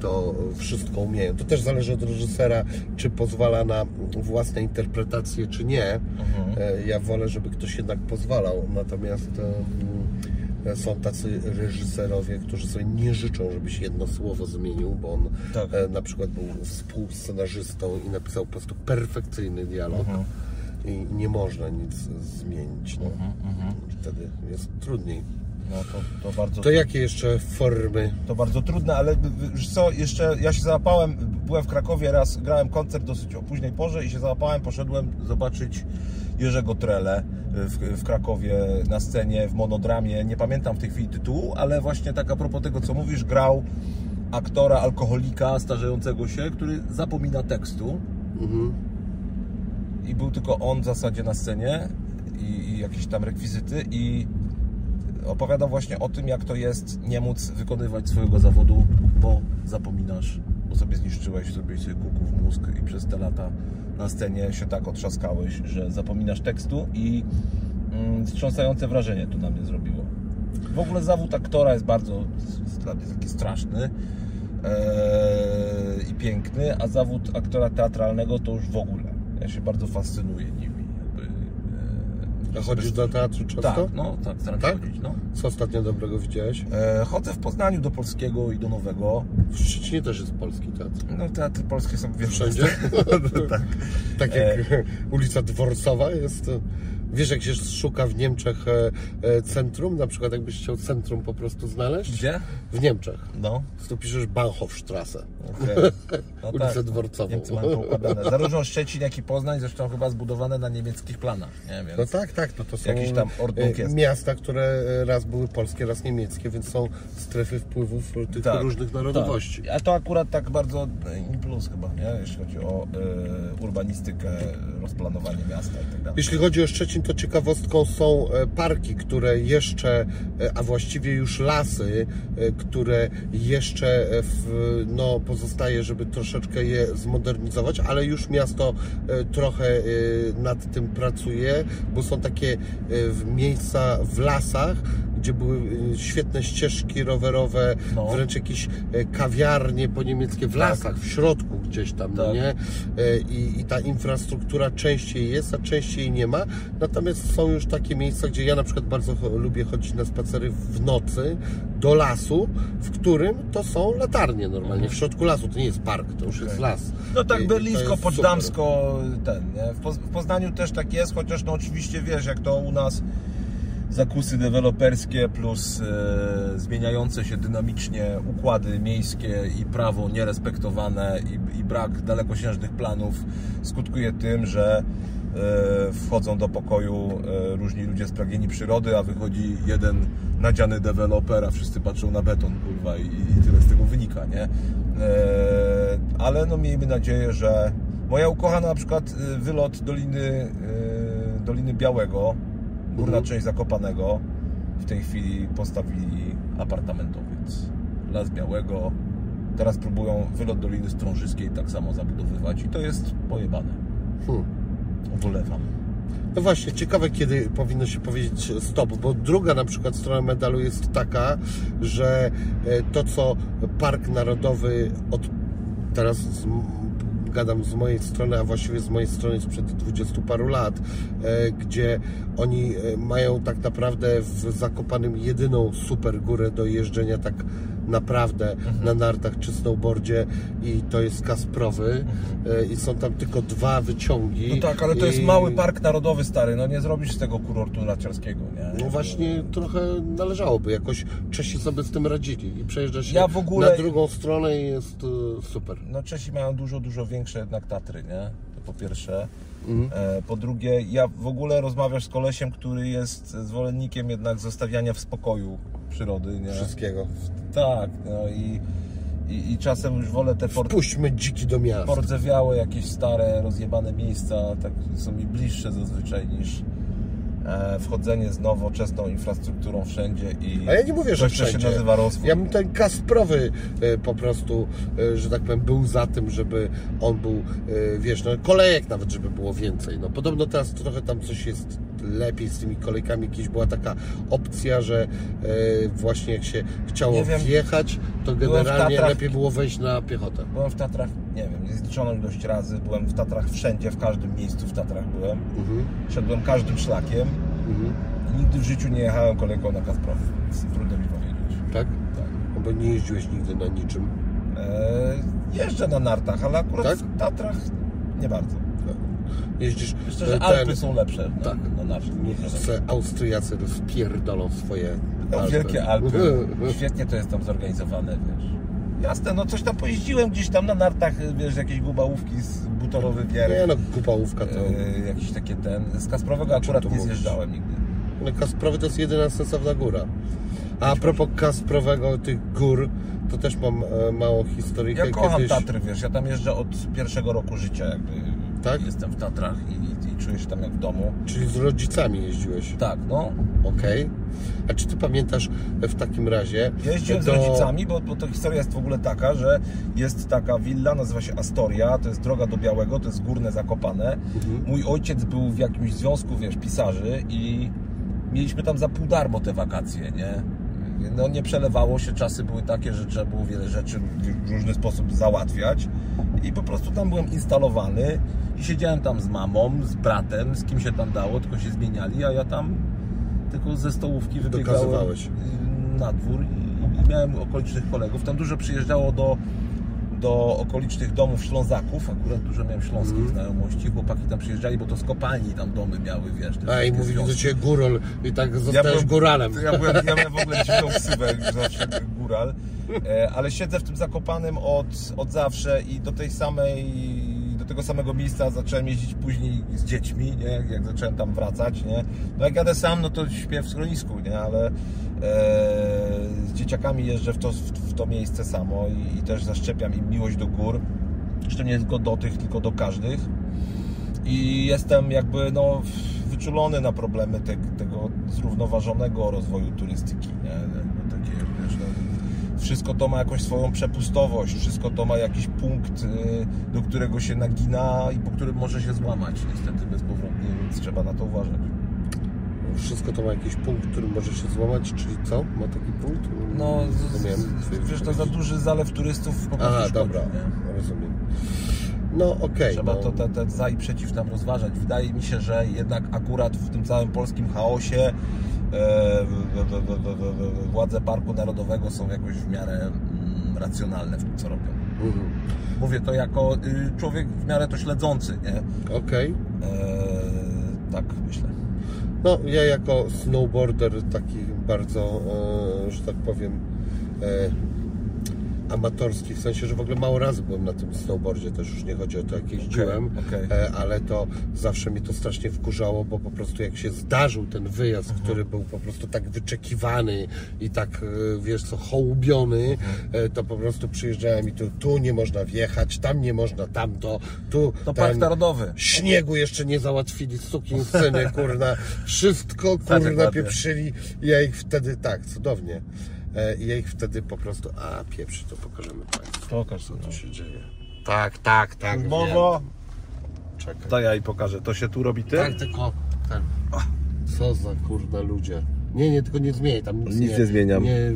to wszystko umieją. To też zależy od reżysera, czy pozwala na własne interpretacje, czy nie. E, Ja wolę, żeby ktoś jednak pozwalał, natomiast e, są tacy reżyserowie, którzy sobie nie życzą, żebyś jedno słowo zmienił, bo on Tak. e, na przykład był współscenarzystą i napisał po prostu perfekcyjny dialog i nie można nic zmienić. No. Wtedy jest trudniej. No to, to bardzo To jakie jeszcze formy? To bardzo trudne, ale wiesz co, jeszcze ja się załapałem, byłem w Krakowie raz, grałem koncert dosyć o późnej porze i się załapałem, poszedłem zobaczyć Jerzego Trele w, w Krakowie na scenie, w monodramie. Nie pamiętam w tej chwili tytułu, ale właśnie tak a propos tego, co mówisz, grał aktora alkoholika starzejącego się, który zapomina tekstu. I był tylko on w zasadzie na scenie i, i jakieś tam rekwizyty i opowiadał właśnie o tym, jak to jest nie móc wykonywać swojego zawodu, bo zapominasz, bo sobie zniszczyłeś, zrobiłeś sobie kuku w mózg i przez te lata na scenie się tak otrzaskałeś, że zapominasz tekstu i mm, wstrząsające wrażenie to na mnie zrobiło. W ogóle zawód aktora jest bardzo dla mnie taki straszny eee, i piękny, a zawód aktora teatralnego to już w ogóle. Ja się bardzo fascynuję nimi. A chodzisz do teatru często? tak, no, tak, staram się Tak? chodzić, no. Co ostatnio dobrego widziałeś? E, chodzę w Poznaniu do Polskiego i do Nowego. W Szczecinie też jest polski teatr. No, teatry polskie są w wielu Wszędzie? tak. Tak jak ulica Dworcowa jest. Wiesz, jak się szuka w Niemczech e, e, centrum, na przykład jakbyś chciał centrum po prostu znaleźć? Gdzie? W Niemczech. No. Tu piszesz Bahnhofstrasse. okej. No Ulicę Dworcową. Niemcy mają poukładane. Zarówno Szczecin, jak i Poznań zresztą chyba zbudowane na niemieckich planach. Nie? Więc... No tak, tak, no to są Jakiś tam e, miasta, które raz były polskie, raz niemieckie, więc są strefy wpływów tych Tak, różnych narodowości. Tak. A to akurat tak bardzo in plus chyba, nie? Jeśli chodzi o e, urbanistykę, rozplanowanie miasta i tak dalej. Jeśli chodzi o Szczecin, to ciekawostką są e, parki, które jeszcze, e, a właściwie już lasy, e, które jeszcze w, no, pozostaje, żeby troszeczkę je zmodernizować, ale już miasto trochę nad tym pracuje, bo są takie miejsca w lasach, gdzie były e, świetne ścieżki rowerowe, No. wręcz jakieś e, kawiarnie po niemieckie w lasach, w środku gdzieś tam, no Tak. nie? E, I, I ta infrastruktura częściej jest, a częściej nie ma. Natomiast są już takie miejsca, gdzie ja na przykład bardzo lubię chodzić na spacery w nocy do lasu, w którym to są latarnie normalnie, w środku lasu. To nie jest park, to już jest las. No I- i tak to berlińsko, poczdamsko, ten, nie? W Poznaniu też tak jest, chociaż no oczywiście wiesz, jak to u nas zakusy deweloperskie plus e, zmieniające się dynamicznie układy miejskie i prawo nierespektowane i, i brak dalekosiężnych planów skutkuje tym, że e, wchodzą do pokoju e, różni ludzie spragnieni przyrody, a wychodzi jeden nadziany deweloper, a wszyscy patrzą na beton, kurwa, i, i tyle z tego wynika, nie? E, ale no miejmy nadzieję, że moja ukochana na przykład e, wylot Doliny, e, Doliny Białego, górna Mhm. część Zakopanego, w tej chwili postawili apartamentowiec. Las Białego, teraz próbują wylot Doliny Strążyskiej tak samo zabudowywać i to jest pojebane. Hmm. Ubolewam. No właśnie, ciekawe kiedy powinno się powiedzieć stop, bo druga na przykład strona medalu jest taka, że e, to co Park Narodowy od teraz gadam z mojej strony, a właściwie z mojej strony sprzed 20 paru lat, e, gdzie oni e, mają tak naprawdę w Zakopanym jedyną super górę do jeżdżenia tak naprawdę na nartach czy snowboardzie i to jest Kasprowy e, i są tam tylko dwa wyciągi. No tak, ale to jest I- mały park narodowy stary, no nie zrobisz z tego kurortu narciarskiego, nie? No właśnie trochę należałoby, jakoś Czesi sobie z tym radzili i przejeżdża się Ja w ogóle- na drugą stronę i jest e, super. No Czesi mają dużo, dużo większe jednak Tatry, nie? Po pierwsze. Mhm. E, po drugie, ja w ogóle rozmawiasz z kolesiem, który jest zwolennikiem jednak zostawiania w spokoju przyrody, nie? Wszystkiego. Tak, no i, i, i czasem już wolę te Puśćmy dziki do miasta. pordzewiałe, jakieś stare, rozjebane miejsca, tak są mi bliższe zazwyczaj niż wchodzenie z nowoczesną infrastrukturą wszędzie i A ja nie mówię, że coś, co wszędzie. się nazywa rozwój. Ja bym ten Kasprowy e, po prostu, e, że tak powiem, był za tym, żeby on był, e, wiesz, no kolejek nawet, żeby było więcej. No podobno teraz trochę tam coś jest lepiej z tymi kolejkami. Kiedyś była taka opcja, że e, właśnie jak się chciało wjechać, to generalnie Tatrach. lepiej było wejść na piechotę. Byłem w Tatrach, niezliczoną ilość razy. Byłem w Tatrach wszędzie, w każdym miejscu w Tatrach byłem. Mhm. Szedłem każdym szlakiem Mhm. i nigdy w życiu nie jechałem kolejką na Kasprowy, więc trudno mi powiedzieć. Tak? Tak. Bo nie jeździłeś nigdy na niczym. Eee, jeżdżę na nartach, ale akurat Tak? w Tatrach nie bardzo. Jeździsz Myślę, że e, Alpy są lepsze na, Tak. na. Niech se Austriacy rozpierdolą swoje No, Alpy. wielkie Alpy. Świetnie to jest tam zorganizowane, wiesz. Jasne, no coś tam pojeździłem gdzieś tam na nartach, wiesz, jakieś gubałówki z butorowy wierch. Nie no, kupałówka to... Jakiś takie ten. Z Kasprowego akurat nie mówisz? zjeżdżałem nigdy. No Kasprowy to jest jedyna sensowna góra. A a propos Kasprowego, tych gór, to też mam e, małą historyjkę. Ja kocham Kiedyś- Tatry, wiesz, ja tam jeżdżę od pierwszego roku życia jakby. Tak? Jestem w Tatrach i czuję się tam jak w domu. Czyli z rodzicami jeździłeś. Tak, no. Okej. A czy ty pamiętasz e, w takim razie... Jeździłem do- z rodzicami, bo, bo to historia jest w ogóle taka, że jest taka willa, nazywa się Astoria, to jest droga do Białego, to jest górne Zakopane. Mhm. Mój ojciec był w jakimś związku, wiesz, pisarzy i mieliśmy tam za pół darmo te wakacje, nie? No nie przelewało się, czasy były takie, że trzeba było wiele rzeczy w różny sposób załatwiać i po prostu tam byłem instalowany i siedziałem tam z mamą, z bratem, z kim się tam dało, tylko się zmieniali, a ja tam tylko ze stołówki wybiegałem na dwór i miałem okolicznych kolegów. Tam dużo przyjeżdżało do, do okolicznych domów Ślązaków. Akurat dużo miałem śląskich Mhm. znajomości. Chłopaki tam przyjeżdżali, bo to z kopalni tam domy miały, wiesz. te A i mówili do. Ciebie górol i tak zostałeś byłem- góralem. Ja, byłem, ja miałem w ogóle dziwną ksywę, już zawsze góral. E, ale siedzę w tym Zakopanem od, od zawsze i do tej samej, do tego samego miejsca zacząłem jeździć później z dziećmi, nie? jak zacząłem tam wracać. Nie? No jak jadę sam, no to śpię w schronisku, nie? ale e, z dzieciakami jeżdżę w to, w, to miejsce samo i, i też zaszczepiam im miłość do gór. Zresztą nie tylko do tych, tylko do każdych i jestem jakby no, wyczulony na problemy te, tego zrównoważonego rozwoju turystyki. Nie? No, takie, wiesz, no, wszystko to ma jakąś swoją przepustowość, wszystko to ma jakiś punkt, y, do którego się nagina i po którym może się złamać niestety bezpowrotnie, więc trzeba na to uważać. Wszystko to ma jakiś punkt, który może się złamać, czyli co? Ma taki punkt? No, rozumiem wiesz, to za duży zalew turystów po prostu Aha, szkodzi, dobra, nie? rozumiem. No okej. Trzeba no. to te, te za i przeciw tam rozważać. Wydaje mi się, że jednak akurat w tym całym polskim chaosie władze Parku Narodowego są jakoś w miarę mm, racjonalne w tym, co robią. Mhm. Mówię to jako y, człowiek w miarę to śledzący, nie? Okej. E, tak myślę. No, ja jako snowboarder taki bardzo, e, że tak powiem, e, amatorski, w sensie, że w ogóle mało razy byłem na tym snowboardzie, też już nie chodzi o to, jak jeździłem, okej. e, ale to zawsze mnie to strasznie wkurzało, bo po prostu jak się zdarzył ten wyjazd, Mhm. który był po prostu tak wyczekiwany i tak, e, wiesz co, hołubiony, Mhm. e, to po prostu przyjeżdżałem i tu, tu nie można wjechać, tam nie można, tamto, tu, To Park Narodowy. Śniegu jeszcze nie załatwili, sukin syny, kurna. Wszystko, kurna, pieprzyli. I Ja ich wtedy, tak, cudownie. E, I ja ich wtedy po prostu, a pieprzy, to pokażemy Państwu, Pokaż co tu się dzieje. Tak, tak, tak, Bobo. Czekaj. to ja i pokażę. To się tu robi ty? Tak, tylko ten. Co za kurna ludzie. Nie, nie, tylko nie zmieniaj tam nic, Nic nie zmieniam. Nie,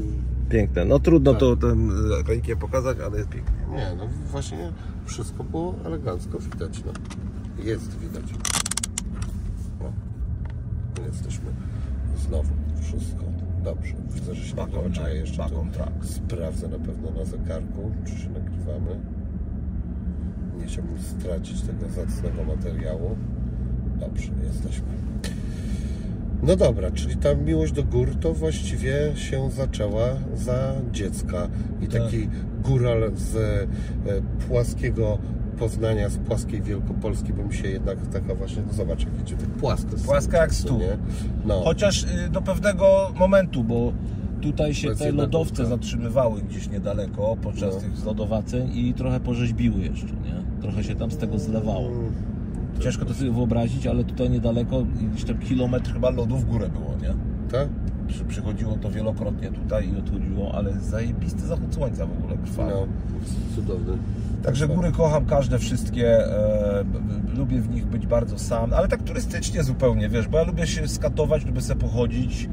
Piękne. No trudno Tak. to tym rękiem pokazać, ale jest pięknie. nie, no właśnie wszystko było elegancko widać, no. Jest widać. O, jesteśmy znowu. Wszystko dobrze. Widzę, że się Back on nagrywa. track, Czekaj, jeszcze track. sprawdzę na pewno na zegarku, czy się nagrywamy. Nie chciałbym stracić tego zacnego materiału. Dobrze, jesteśmy. No dobra, czyli ta miłość do gór to właściwie się zaczęła za dziecka. I Tak. taki góral z e, płaskiego Poznania, z płaskiej Wielkopolski, bym się jednak taka właśnie, no zobacz, jak idzie tak płasko. Płaska jak stół. No, Chociaż y, do pewnego momentu, bo tutaj się te lodowce zatrzymywały gdzieś niedaleko podczas No. tych zlodowaceń i trochę porzeźbiły jeszcze, nie? Trochę się tam z tego zlewało. Mm, Ciężko to sobie wyobrazić, ale tutaj niedaleko, gdzieś tam kilometr chyba lodu w górę było, nie? Tak? Przy, przychodziło to wielokrotnie tutaj i odchodziło, ale zajebisty zachód słońca w ogóle krwawy. No, cudowny. Także góry kocham każde wszystkie, e, lubię w nich być bardzo sam, ale tak turystycznie zupełnie, wiesz, bo ja lubię się skatować, lubię sobie pochodzić,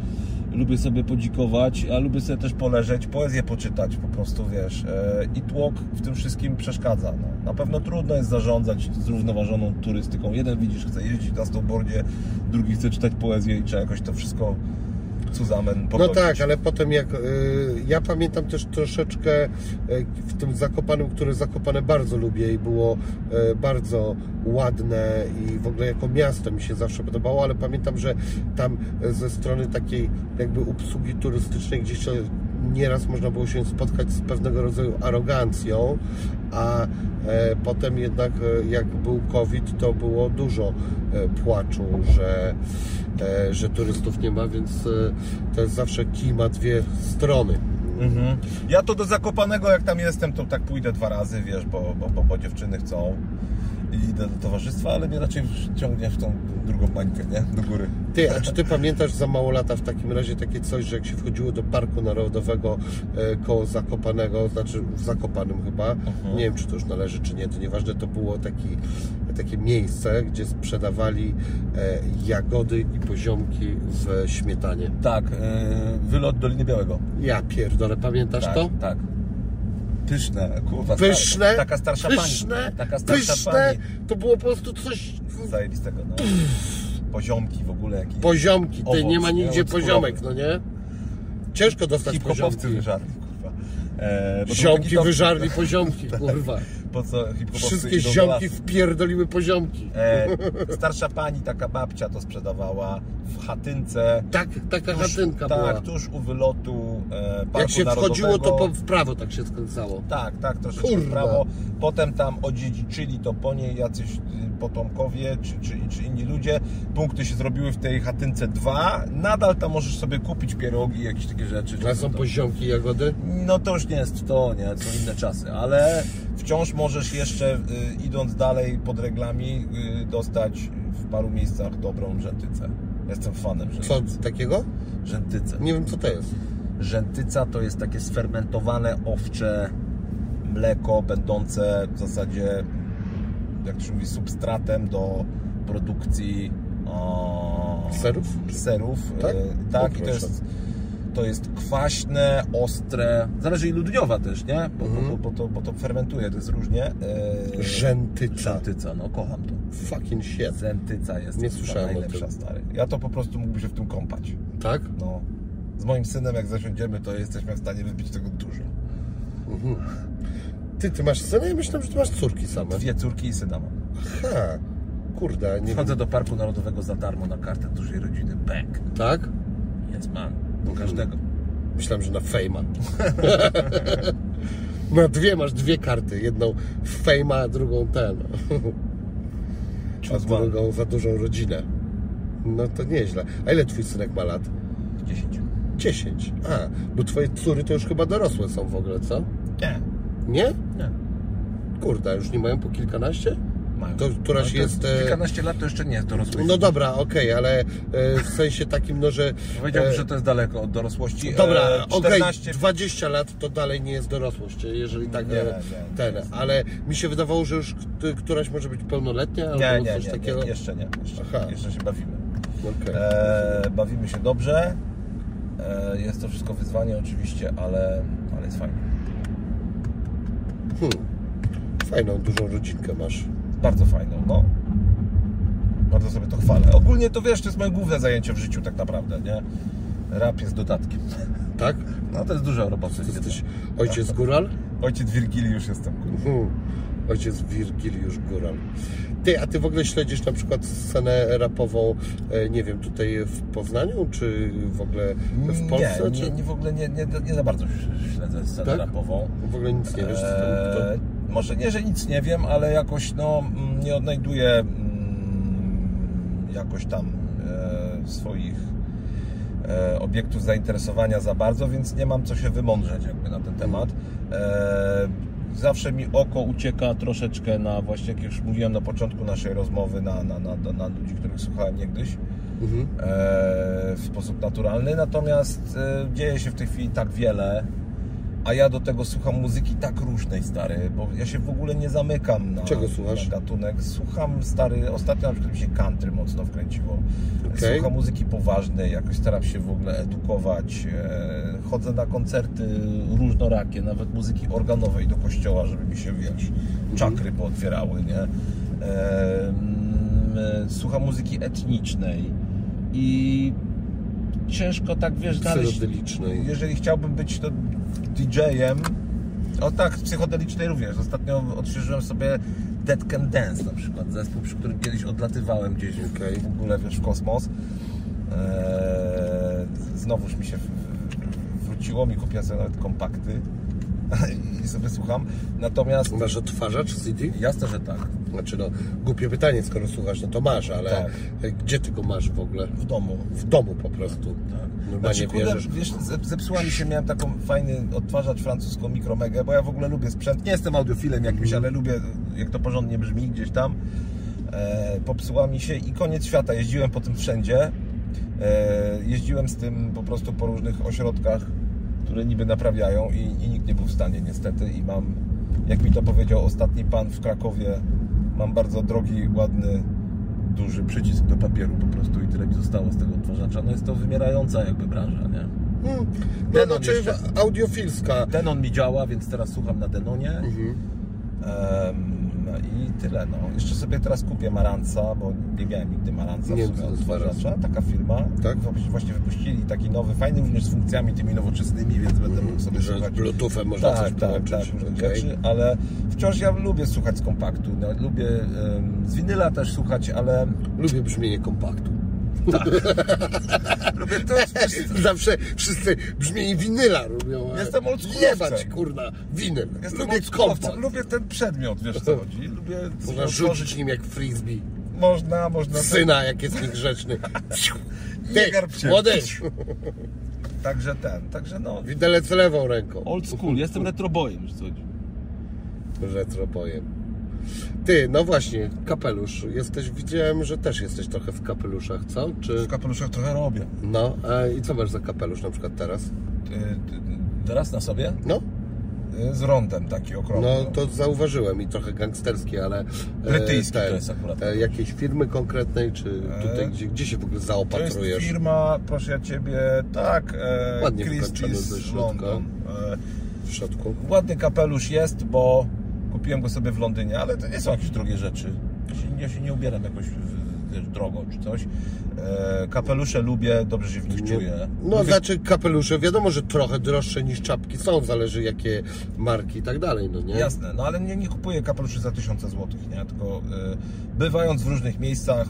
lubię sobie podzikować, a lubię sobie też poleżeć, poezję poczytać po prostu, wiesz, e, i tłok w tym wszystkim przeszkadza. No. Na pewno trudno jest zarządzać zrównoważoną turystyką. Jeden widzisz, chce jeździć na snowboardzie, drugi chce czytać poezję i trzeba jakoś to wszystko No tak, ale potem jak. y, ja pamiętam też troszeczkę y, w tym Zakopanem, które Zakopane bardzo lubię i było y, bardzo ładne i w ogóle jako miasto mi się zawsze podobało, ale pamiętam, że tam ze strony takiej jakby obsługi turystycznej gdzieś nieraz można było się spotkać z pewnego rodzaju arogancją, a e, potem jednak e, jak był COVID, to było dużo e, płaczu, że, że turystów nie ma, więc to jest zawsze kij ma dwie strony. Mhm. Ja to do Zakopanego, jak tam jestem, to tak pójdę dwa razy, wiesz, bo, bo, bo, bo dziewczyny chcą i idę do towarzystwa, ale mnie raczej ciągnie w tą drugą bańkę, nie? Do góry. Ty, a czy ty pamiętasz za mało lata w takim razie takie coś, że jak się wchodziło do Parku Narodowego e, koło Zakopanego, znaczy w Zakopanym chyba, nie wiem czy to już należy czy nie, to nieważne, to było taki, takie miejsce, gdzie sprzedawali e, jagody i poziomki w śmietanie. Tak, yy, wylot Doliny Białego. Ja pierdolę, pamiętasz Tak, to? tak. Pyszne, kurwa. Pyszne, Taka starsza pyszne, pani. Taka starsza pyszne, pani. to było po prostu coś... Zajebistego, no. Poziomki w ogóle. Jakieś Poziomki, ty nie ma nie? nigdzie Owoc poziomek, no nie? Ciężko dostać Hip-hopowcy poziomki. wyżarli, kurwa. E, Ziomki wyżarli poziomki, kurwa. Po co hip-hopowcy Wszystkie idą do ziomki lasu. wpierdoliły poziomki. E, starsza pani, taka babcia to sprzedawała w chatynce. Tak, taka Tuż, chatynka tak, była. tuż u wylotu e, Parku Jak się wchodziło, to po, w prawo tak się skręcało. Tak, tak, troszeczkę Kurwa. w prawo. Potem tam odziedziczyli to po niej jacyś y, potomkowie czy, czy, czy inni ludzie. Punkty się zrobiły w tej chatynce dwa. Nadal tam możesz sobie kupić pierogi, jakieś takie rzeczy. A są to, poziomki jagody? no to już nie jest to, nie, to inne czasy, ale wciąż możesz jeszcze y, idąc dalej pod reglami y, dostać w paru miejscach dobrą rzętycę. Jestem fanem Co rzętycy. takiego? Rzętyce. Nie wiem co to jest. Rzętyca to jest takie sfermentowane owcze mleko, będące w zasadzie, jak to się mówi, substratem do produkcji o, Serów? serów. Tak? E, tak i to jest, to jest kwaśne, ostre, zależy ilu dniowa też, nie? Bo, Mhm. bo, bo, to, bo to fermentuje, to jest różnie. E, Rzętyca. Rzętyca, no kocham to. Fucking shit. Zętyca jest Nie słyszałem najlepsza, stary. Ja to po prostu mógłbym się w tym kąpać. Tak? No, z moim synem jak zasiądziemy, to jesteśmy w stanie wypić tego dużo. Ty, ty masz syna? Ja myślałem, że ty masz córki same. Dwie córki i syna mam. Ha. Kurde, nie Wchodzę do Parku Narodowego za darmo na kartę dużej rodziny. Bank. Tak? Yes man. Do każdego. Myślałem, że na fejma. na dwie masz dwie karty. Jedną fejma, a drugą ten. a drugą za dużą rodzinę. No to nieźle. A ile twój synek ma lat? 10. 10. A, bo twoje córy to już chyba dorosłe są w ogóle, co? Nie. Nie? Nie. Kurde, już nie mają po kilkanaście? Mają. To któraś to jest, e, Kilkanaście lat to jeszcze nie jest dorosłość. No dobra, okej, ale e, w sensie takim, no że... Powiedziałbym, e, że to jest daleko od dorosłości. Dobra, E, okej, 14 20 lat to dalej nie jest dorosłość, jeżeli tak Nie, nie, ten, ale mi się wydawało, że już któraś może być pełnoletnia albo Nie, nie, coś nie, takiego. nie, jeszcze nie. Jeszcze, Aha. jeszcze się bawimy. Okej. E, bawimy się dobrze. E, jest to wszystko wyzwanie oczywiście, ale, ale jest fajnie. Hmm. Fajną, dużą rodzinkę masz. Bardzo fajną, no. Bardzo sobie to chwalę. Ogólnie to wiesz, to jest moje główne zajęcie w życiu tak naprawdę, nie? Rap jest dodatkiem. Tak? No to jest dużo roboty. Ty jesteś ojciec Góral? Ojciec Wirgiliusz jestem. Hmm. Ojciec Wirgiliusz Góral. Ty, a ty w ogóle śledzisz na przykład scenę rapową, e, nie wiem, tutaj w Poznaniu, czy w ogóle w Polsce? nie, czy... nie, nie, w ogóle nie, nie, nie za bardzo śledzę scenę Tak? rapową. W ogóle nic nie wiesz, Eee, może nie, że nic nie wiem, ale jakoś no, mm, nie odnajduję mm, jakoś tam e, swoich e, obiektów zainteresowania za bardzo, więc nie mam co się wymądrzeć jakby na ten temat. E, zawsze mi oko ucieka troszeczkę na właśnie, jak już mówiłem na początku naszej rozmowy, na, na, na, na ludzi, których słuchałem niegdyś mhm. w sposób naturalny, natomiast dzieje się w tej chwili tak wiele, a ja do tego słucham muzyki tak różnej, stary, bo ja się w ogóle nie zamykam na, Czego słuchasz? na gatunek. Słucham, stary, ostatnio na przykład mi się country mocno wkręciło. Okej. Słucham muzyki poważnej, jakoś staram się w ogóle edukować. E, chodzę na koncerty różnorakie, nawet muzyki organowej do kościoła, żeby mi się, wiesz, czakry pootwierały, nie? E, słucham muzyki etnicznej i ciężko tak, wiesz, znaleźć jeżeli chciałbym być to DJ-em, o tak, psychodelicznej również. Ostatnio odświeżyłem sobie Dead Can Dance na przykład, zespół, przy którym kiedyś odlatywałem gdzieś w- Okej. w ogóle, wiesz, w kosmos. Eee, znowuż mi się w- w- rzuciło mi, kupiłem sobie nawet kompakty i sobie słucham. Natomiast Masz odtwarzacz CD? jasne, że tak. Znaczy no, głupie pytanie, skoro słuchasz, no to masz, ale Tak. gdzie ty go masz w ogóle? W domu. W domu po prostu. Tak. Normalnie Znaczy, kurde, bierzesz. wiesz, zep- zepsuła mi się, miałem taką fajny odtwarzacz francuską mikromegę, bo ja w ogóle lubię sprzęt. Nie jestem audiofilem jakimś, ale lubię, jak to porządnie brzmi gdzieś tam. E, popsuła mi się i koniec świata. Jeździłem po tym wszędzie. E, jeździłem z tym po prostu po różnych ośrodkach, które niby naprawiają i, i nikt nie był w stanie niestety. I mam, jak mi to powiedział ostatni pan w Krakowie, mam bardzo drogi, ładny, duży przycisk do papieru po prostu i tyle mi zostało z tego odtwarzacza. No jest to wymierająca jakby branża, nie? Hmm. No Denon znaczy jeszcze. audiofilska. Denon mi działa, więc teraz słucham na Denonie. Mhm. I tyle, no. Jeszcze sobie teraz kupię Maranca, bo nie miałem nigdy Maranca Nie w sumie odtwarzacza. Taka firma. Tak? Właśnie- wypuścili taki nowy, fajny również z funkcjami tymi nowoczesnymi, więc będę mógł sobie Że z słuchać. Bluetoothem można tak, coś tak, tak, rzeczy, ale wciąż ja lubię słuchać z kompaktu. No, lubię z winyla też słuchać, ale Lubię brzmienie kompaktu. Lubię też Zawsze wszyscy brzmienie winyla lubią. a Jestem oldschoolowcem. Jebać, kurna, winyl. Jestem Lubię kompakt. Lubię ten przedmiot, wiesz co chodzi. Lubię Można rzucić nim jak frisbee. Można, można. Syna, jak jest niegrzeczny. Nie Ty, młody! Także ten, także no. Widelec lewą ręką. Old school, jestem retrobojem, czy coś. Retropojem. Ty, no właśnie, kapelusz. Jesteś, widziałem, że też jesteś trochę w kapeluszach, co? Czy... W kapeluszach trochę robię. No, a i co masz za kapelusz na przykład teraz? Y, y, Teraz na sobie? No, Y, Z rondem taki okrągły. no to zauważyłem i trochę gangsterski, ale... e, Brytyjski to jest akurat. E, jakiejś firmy konkretnej, czy tutaj, E, gdzie, gdzie się w ogóle To jest zaopatrujesz? firma, proszę ja Ciebie, tak, e, Ładnie Christie's środka. London. E, W środku? ładny kapelusz jest, bo kupiłem go sobie w Londynie, ale to nie są jakieś drogie rzeczy. Ja się, ja się nie ubieram jakoś drogo czy coś. E, kapelusze lubię, dobrze się w nich czuję. No, Lubię znaczy kapelusze, wiadomo, że trochę droższe niż czapki są, zależy jakie marki i tak dalej, no nie? Jasne, no ale nie, nie kupuję kapeluszy za tysiące złotych, nie? Tylko y, bywając w różnych miejscach,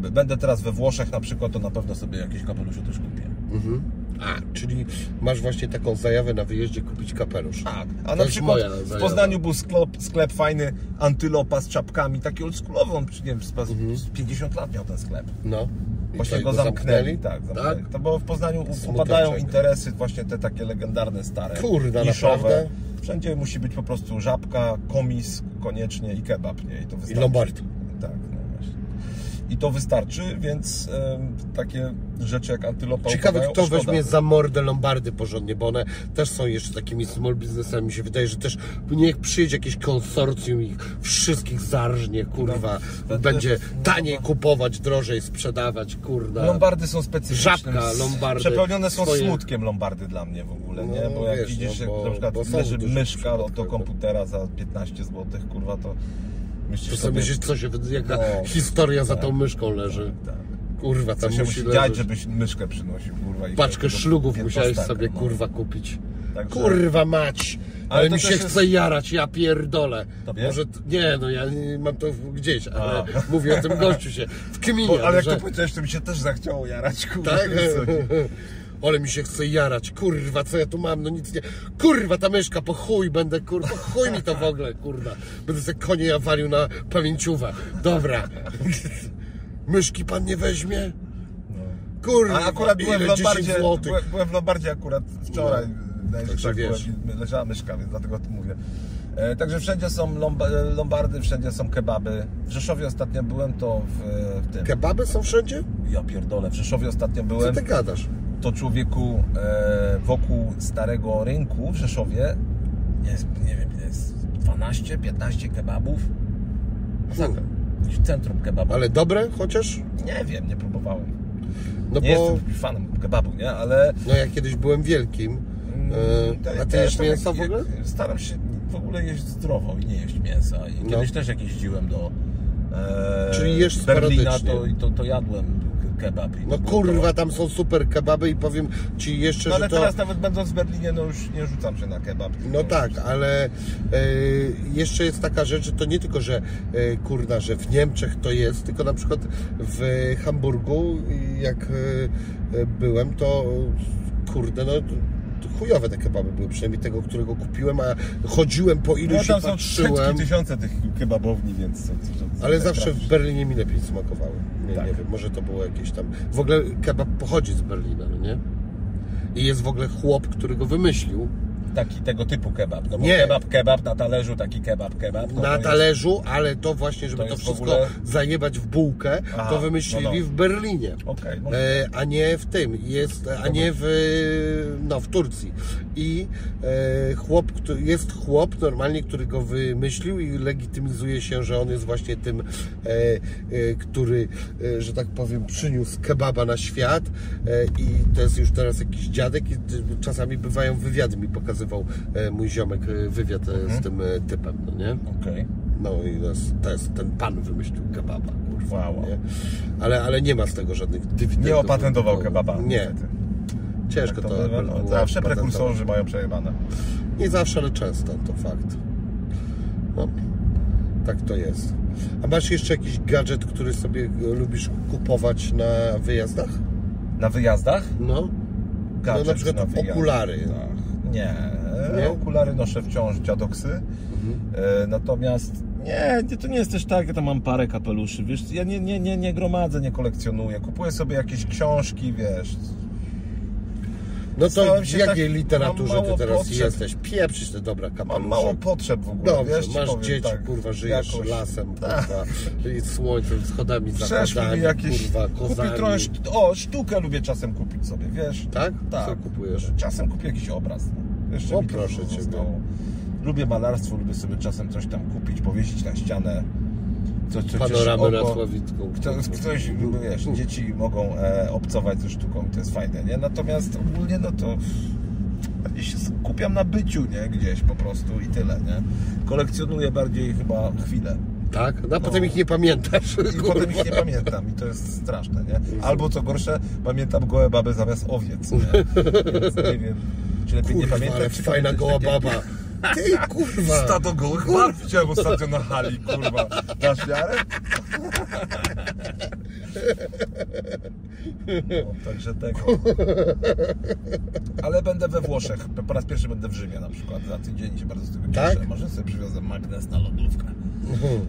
będę teraz we Włoszech na przykład, to na pewno sobie jakieś kapelusze też kupię. Mhm. A, czyli masz właśnie taką zajawę na wyjeździe kupić kapelusz. Tak, a To na przykład w. Poznaniu był sklep, sklep fajny, antylopa z czapkami, taki oldschoolowy, on nie wiem, z z 50 lat miał ten sklep. No. I Właśnie co, go zamknęli, tak, zamknęli. Tak? To bo w Poznaniu upadają interesy właśnie te takie legendarne, stare, Kurda, niszowe. naprawdę? Wszędzie musi być po prostu żabka, komis koniecznie i kebab, nie? I to wystarczy. Lombardy. Tak. I to wystarczy, więc takie rzeczy jak antylopa Ciekawe, kto szkoda. weźmie za mordę Lombardy porządnie, bo one też są jeszcze takimi small businessami. Mi się wydaje, że też niech przyjedzie jakieś konsorcjum i ich wszystkich zarżnie, kurwa. No, Będzie no, taniej no. kupować, drożej sprzedawać, kurda. Lombardy są specyficzne. Żabka, lombardy, Przepełnione są swoje- smutkiem lombardy dla mnie w ogóle, nie? No, Bo jak wiesz, widzisz, no, jak bo- na przykład leży myszka do przypadkowe. komputera za 15 zł, kurwa, to myślisz To sobie myślisz, co się, jaka No. historia za tą Tak. myszką leży. Tak. Kurwa, Co tam się musi dziać, żebyś myszkę przynosił, kurwa. i Paczkę tego szlugów musiałeś sobie, no. kurwa, kupić. Także- Kurwa mać! Ale Ale, mi się jest- chce jarać, ja pierdolę. Tobie? Może, nie, no ja mam to gdzieś, ale A. mówię o tym gościu się, w kminie, Bo, ale jak że... to powiedziałeś, to mi się też zachciało jarać, kurwa. Tak? co. Ale mi się chce jarać, kurwa, co ja tu mam, no nic nie... Kurwa, ta myszka, po chuj będę, kurwa, po chuj mi to w ogóle, kurwa. Będę sobie konie ja walił na pamięciówę. Dobra. Myszki pan nie weźmie? Kurwa, A akurat byłem w ile 10 Lombardzie, byłem, byłem w Lombardzie akurat wczoraj, No, no, także tak wiesz. byłem, leżała myszka, więc dlatego tym mówię. E, także wszędzie są lomba, e, lombardy, wszędzie są kebaby. W Rzeszowie ostatnio byłem, to w, w tym... Kebaby są wszędzie? Ja pierdolę, w Rzeszowie ostatnio Co byłem, ty gadasz? To człowieku e, wokół Starego Rynku w Rzeszowie jest, nie wiem, jest 12-15 kebabów. Masakra. Niż centrum kebabu. Ale dobre chociaż? Nie wiem, nie próbowałem. No Nie bo jestem fanem kebabu, nie? Ale... no ja kiedyś byłem wielkim. To- E, a ty jesz jak- w ogóle? Staram się w ogóle jeść zdrowo i nie jeść mięsa. I No. kiedyś też jak jeździłem do e, Czyli jesz Berlina, to, to, to jadłem kebab. No kurwa, tam są super kebaby i powiem ci jeszcze, No ale że to... teraz nawet będąc w Berlinie, no już nie rzucam się na kebab. No tak, ale e, jeszcze jest taka rzecz, że to nie tylko, że e, kurna, że w Niemczech to jest, tylko na przykład w Hamburgu, jak e, byłem, to kurde, no chujowe te kebaby były, przynajmniej tego, którego kupiłem, a chodziłem po No iluś tam i są patrzyłem. tysiące tych kebabowni, więc... są- są- Ale tak zawsze trafisz. w Berlinie mi lepiej smakowały. Nie, Tak. nie wiem, może to było jakieś tam... W ogóle kebab pochodzi z Berlina, no nie? I jest w ogóle chłop, który go wymyślił. Taki tego typu kebab. No bo Nie. kebab, kebab, na talerzu taki kebab, kebab. No na jest- talerzu, ale to właśnie, żeby to to, wszystko ogóle- zajebać w bułkę, Aha, to wymyślili no, no. w Berlinie. Okej, może- e, a nie w tym, jest, a nie w, no, w Turcji. I e, chłop, który, jest chłop normalnie, który go wymyślił i legitymizuje się, że on jest właśnie tym, e, e, który, e, że tak powiem, przyniósł kebaba na świat e, i to jest już teraz jakiś dziadek i czasami bywają wywiady, mi pokazywał e, mój ziomek e, wywiad e, Mhm. z tym typem, no nie? Okej. No i jest ten pan wymyślił kebaba, kurwa, Wow, nie? Ale, ale nie ma z tego żadnych dywidend. Nie opatentował Bo- kebaba. Nie, niestety. ciężko Tak to, to no, Zawsze prekursorzy mają przejebane. Nie zawsze, ale często, to fakt. No, tak to jest. A masz jeszcze jakiś gadżet, który sobie lubisz kupować na wyjazdach? Na wyjazdach? No, Gadżet na przykład na okulary. Ach, Nie. Nie? Okulary noszę wciąż dziadoksy. E, natomiast nie, nie, to nie jest też tak, ja tam mam parę kapeluszy, wiesz, ja nie, nie, nie, nie gromadzę, nie kolekcjonuję, kupuję sobie jakieś książki, wiesz, no to w jakiej tak- literaturze ty teraz potrzeb. jesteś? Pieprzysz te dobra kapelusze. mam mało potrzeb w ogóle, Dobrze, wiesz, masz dzieci, tak, kurwa, żyjesz jakoś- lasem, Tak. kurwa, i słońcem, schodami, Przeszły zachodami, mi jakieś, kurwa, kozami. trochę, szt- o, sztukę lubię czasem kupić sobie, wiesz, Tak? tak, Co kupujesz? czasem kupię jakiś obraz, no. jeszcze O, proszę ciebie. Lubię malarstwo, lubię sobie czasem coś tam kupić, powiesić na ścianę, co, co Panoramę oko. Sławicką. Kto, ktoś, wiesz, dzieci mogą e, obcować ze sztuką to jest fajne, nie? Natomiast ogólnie, no to bardziej się skupiam na byciu, nie? Gdzieś po prostu i tyle, nie? Kolekcjonuję bardziej chyba chwilę. Tak? No a potem ich nie pamiętasz. I potem ich nie pamiętam i to jest straszne, nie? Albo co gorsze, pamiętam gołe baby zamiast owiec, nie? Więc nie wiem, czy lepiej nie Kurwa, pamiętać, ale czy fajna goła baba. Ty, kurwa. Stado gołych barw widziałem ostatnio na hali, kurwa. Dasz wiarę? No, także tego. Ale będę we Włoszech. Po raz pierwszy będę w Rzymie na przykład. Za tydzień się bardzo z tego cieszę. Tak? Może sobie przywiozę magnes na lodówkę.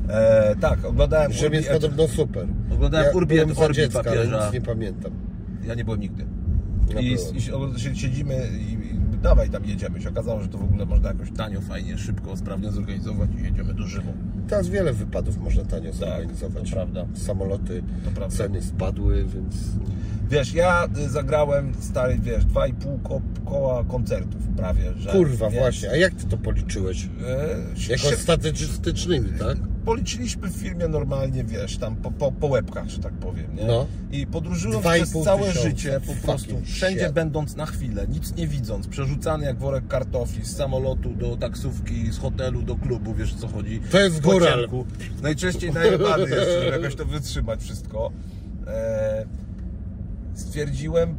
E, tak, oglądałem Rzym jest Urbi podobno super. Oglądałem ja Urbi et byłem za Orbi dziecka, ale papieża. nic nie pamiętam. Ja nie byłem nigdy. I, i si- siedzimy i, i dawaj tam jedziemy. Się okazało, że to w ogóle można jakoś tanio, fajnie, szybko, sprawnie zorganizować i jedziemy do Rzymu. Teraz wiele wypadów można tanio zorganizować. Tak, to prawda. Samoloty, To prawda. ceny spadły, więc... Wiesz, ja y, zagrałem stary, wiesz, dwa i pół ko koła koncertów prawie, że... Kurwa, właśnie. A jak ty to policzyłeś? E, Jakoś statystycznymi, tak? Policzyliśmy w filmie normalnie, wiesz, tam po, po, po łebkach, że tak powiem, nie? No. I podróżując przez całe tysiąca. życie, po prostu wszędzie shit. będąc na chwilę, nic nie widząc, przerzucany jak worek kartofli z samolotu do taksówki, z hotelu do klubu, wiesz co chodzi? To jest W góral. Najczęściej najebany jeszcze, żeby jakoś to wytrzymać wszystko. E, stwierdziłem,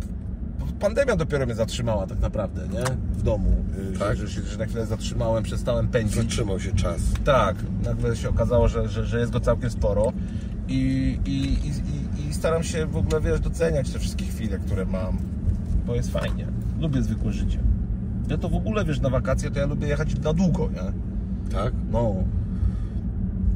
pandemia dopiero mnie zatrzymała tak naprawdę, nie? W domu. y, Tak? Że, że, że na chwilę zatrzymałem, przestałem pędzić. Zatrzymał się czas. Tak, nagle się okazało, że, że, że jest go całkiem sporo i, i, i, i, i staram się w ogóle, wiesz, doceniać te wszystkie chwile, które mam, bo jest fajnie. Lubię zwykłe życie. Ja to w ogóle, wiesz, na wakacje to ja lubię jechać na długo, nie? Tak? No.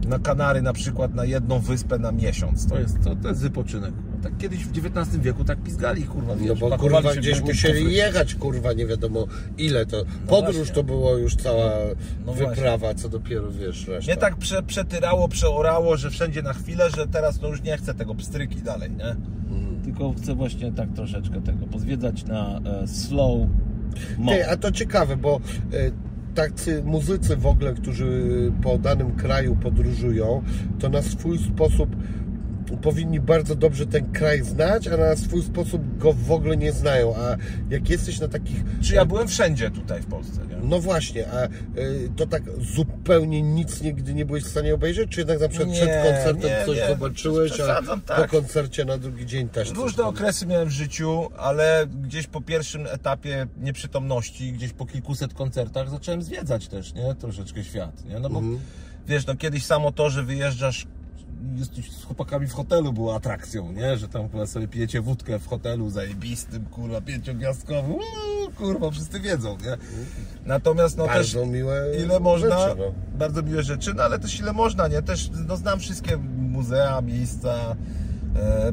Na Kanary na przykład, na jedną wyspę na miesiąc. To jest, to, to jest wypoczynek. Tak kiedyś w XIX wieku tak pizgali, kurwa, wiesz, No bo kurwa gdzieś musieli kufry. jechać, kurwa, nie wiadomo ile to. Podróż właśnie. to było już cała No wyprawa, co dopiero wiesz reszta. Mnie tak prze, przetyrało, przeorało, że wszędzie na chwilę, że teraz no już nie chcę tego pstryki dalej, nie? Mhm. Tylko chcę właśnie tak troszeczkę tego pozwiedzać na e, slow. Ty, a to ciekawe, bo e, tacy muzycy w ogóle, którzy po danym kraju podróżują, to na swój sposób powinni bardzo dobrze ten kraj znać, a na swój sposób go w ogóle nie znają. A jak jesteś na takich. Czy ja byłem wszędzie tutaj w Polsce, nie? No właśnie, a y, to tak zupełnie nic nigdy nie byłeś w stanie obejrzeć? Czy jednak na przykład Nie, przed koncertem nie, coś nie, zobaczyłeś, a przesadzam, po tak. koncercie na drugi dzień też Różne okresy miałem w życiu, ale gdzieś po pierwszym etapie nieprzytomności, gdzieś po kilkuset koncertach zacząłem zwiedzać też, nie? Troszeczkę świat, nie? No bo Mhm. wiesz, no kiedyś samo to, że wyjeżdżasz jesteś z chłopakami w hotelu było atrakcją, nie? Że tam chyba sobie pijecie wódkę w hotelu zajebistym, kurwa, pięciogwiazdkowym. Uuu, kurwa, wszyscy wiedzą, nie? Natomiast no też Bardzo miłe ile można, rzeczy, no. bardzo miłe rzeczy, no ale też ile można, nie? Też no, znam wszystkie muzea, miejsca,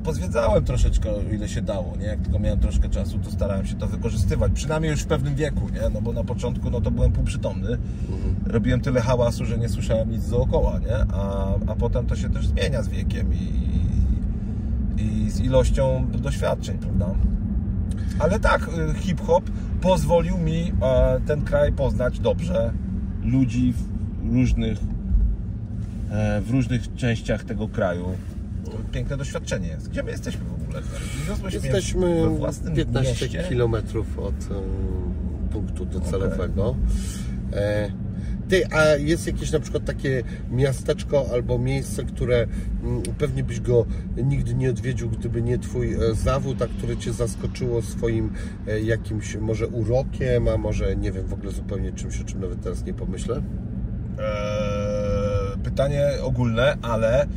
pozwiedzałem troszeczkę, ile się dało, nie? Jak tylko miałem troszkę czasu, to starałem się to wykorzystywać, przynajmniej już w pewnym wieku, nie? No bo na początku, no to byłem półprzytomny, robiłem tyle hałasu, że nie słyszałem nic dookoła, nie? A, a potem to się też zmienia z wiekiem i, i z ilością doświadczeń, prawda? Ale tak, y, hip-hop pozwolił mi e, ten kraj poznać dobrze, ludzi w różnych, e, w różnych częściach tego kraju. Piękne doświadczenie jest. Gdzie my jesteśmy w ogóle? Wiozłeś Jesteśmy we własnym 15 mieście. kilometrów od e, punktu docelowego. E, ty, a jest jakieś na przykład takie miasteczko albo miejsce, które mm, pewnie byś go nigdy nie odwiedził, gdyby nie twój e, zawód, a które cię zaskoczyło swoim e, jakimś może urokiem, a może nie wiem, w ogóle zupełnie czymś, o czym nawet teraz nie pomyślę? Eee, pytanie ogólne, ale e,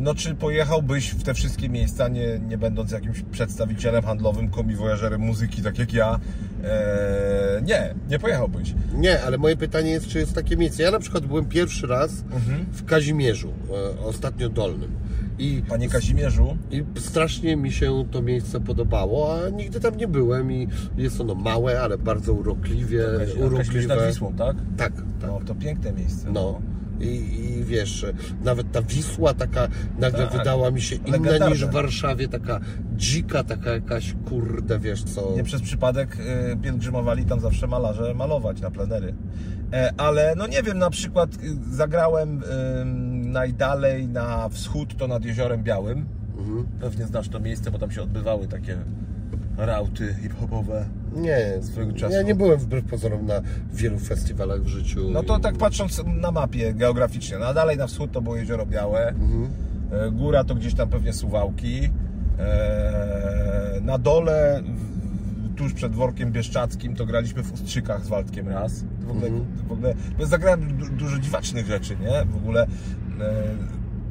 no czy pojechałbyś w te wszystkie miejsca, nie, nie będąc jakimś przedstawicielem handlowym, komiwojażerem muzyki, tak jak ja? Eee, nie, nie pojechałbyś. Nie, ale moje pytanie jest, czy jest takie miejsce. Ja na przykład byłem pierwszy raz w Kazimierzu, e, ostatnio Dolnym. I Panie Kazimierzu, I strasznie mi się to miejsce podobało, a nigdy tam nie byłem i jest ono małe, ale bardzo urokliwie, Kazimierz nad urokliwe. Wisłą, tak? Tak, tak. No, to piękne miejsce. No. I, I wiesz, nawet ta Wisła taka nagle Tak. wydała mi się inna niż w Warszawie, taka dzika, taka jakaś kurde, wiesz co. Nie przez przypadek y, pielgrzymowali tam zawsze malarze malować na plenery. E, ale no nie wiem, na przykład y, zagrałem y, najdalej na wschód, to nad Jeziorem Białym. Mhm. Pewnie znasz to miejsce, bo tam się odbywały takie rauty hip-hopowe. Nie, swojego czasu. ja nie byłem wbrew pozorom na wielu festiwalach w życiu. No to tak patrząc na mapie geograficznie, no a dalej na wschód to było Jezioro Białe, Mhm. e, góra to gdzieś tam pewnie Suwałki, e, na dole tuż przed Workiem Bieszczackim to graliśmy w Ustrzykach z Waldkiem raz. W ogóle, Mhm. w ogóle zagrałem du, dużo dziwacznych rzeczy, nie? W ogóle e,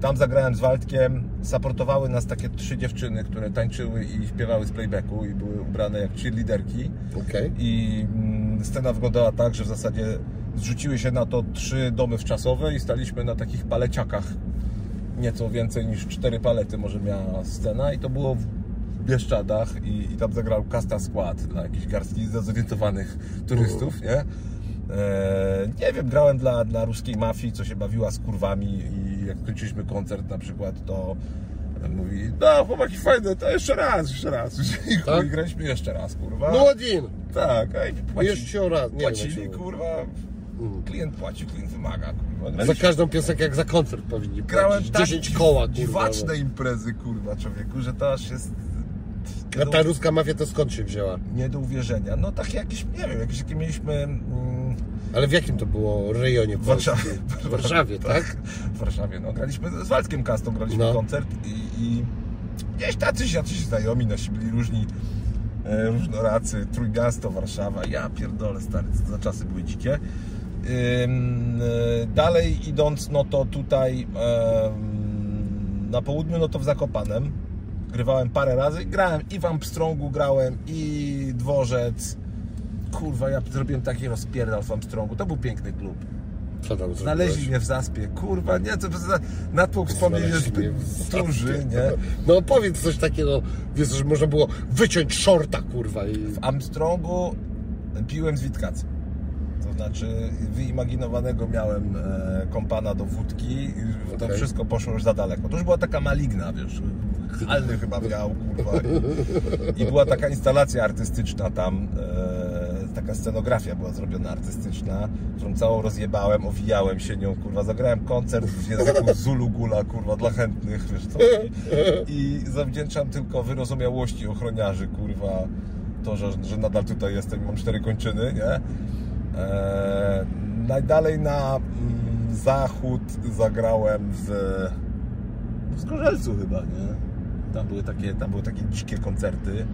tam zagrałem z Waldkiem, supportowały nas takie trzy dziewczyny, które tańczyły i śpiewały z playbacku i były ubrane jak cheerleaderki. Okej. I mm, scena wyglądała tak, że w zasadzie zrzuciły się na to trzy domy wczasowe i staliśmy na takich paleciakach. Nieco więcej niż cztery palety może miała scena i to było w Bieszczadach i, i tam zagrał Kasta Skład dla jakichś garstki zdezorientowanych turystów, nie? E, nie wiem, grałem dla, dla ruskiej mafii, co się bawiła z kurwami i jak skończyliśmy koncert na przykład, to mówi, no chłopaki fajne, to jeszcze raz, jeszcze raz. I Tak? graliśmy jeszcze raz, kurwa. No Odin! Tak, a i płaci, Jeszcze raz. Nie płacili, wiem, kurwa. Mm. Klient płaci, klient wymaga, kurwa. Za każdą piosenkę jak za koncert powinni grałem płacić. tak 10 koła, kurwa. dziwaczne no. imprezy, kurwa, człowieku, że to aż jest nie A do, ta ruska mafia to skąd się wzięła? nie do uwierzenia. No takie jakieś, nie wiem, jakieś takie mieliśmy... Mm, Ale w jakim to było rejonie w? Warszawie. W Warszawie, tak? W Warszawie, no. Graliśmy z Waldkiem Kastą, graliśmy No. koncert i, i gdzieś tacyś, jacyś znajomi nasi byli różni, e, różnoracy, Trójmiasto, Warszawa. Ja pierdolę, stary, co za czasy były dzikie. Ym, e, dalej idąc, no to tutaj em, na południu, no to w Zakopanem. Grywałem parę razy, grałem i w Armstrongu grałem, i Dworzec. Kurwa, ja zrobiłem taki rozpierdal w Armstrongu. To był piękny klub. Co tam Znaleźli mnie w zaspie. Kurwa, nie, to natłok wspomnień jest duży, nie? No powiedz coś takiego, wiesz, że można było wyciąć shorta, kurwa. I... W Armstrongu piłem z Witkacem. To znaczy wyimaginowanego miałem e, kompana do wódki i to wszystko poszło już za daleko. To już była taka maligna, wiesz, halny chyba miał, kurwa. I, I była taka instalacja artystyczna tam, e, taka scenografia była zrobiona artystyczna, którą całą rozjebałem, owijałem się nią, kurwa, zagrałem koncert w języku Zulu Gula, kurwa, dla chętnych, wiesz co. I zawdzięczam tylko wyrozumiałości ochroniarzy, kurwa, to, że, że nadal tutaj jestem i mam cztery kończyny, nie? Eee, najdalej na mm, zachód zagrałem w, w Zgorzelcu chyba, nie? Tam były, takie, tam były takie dzikie koncerty.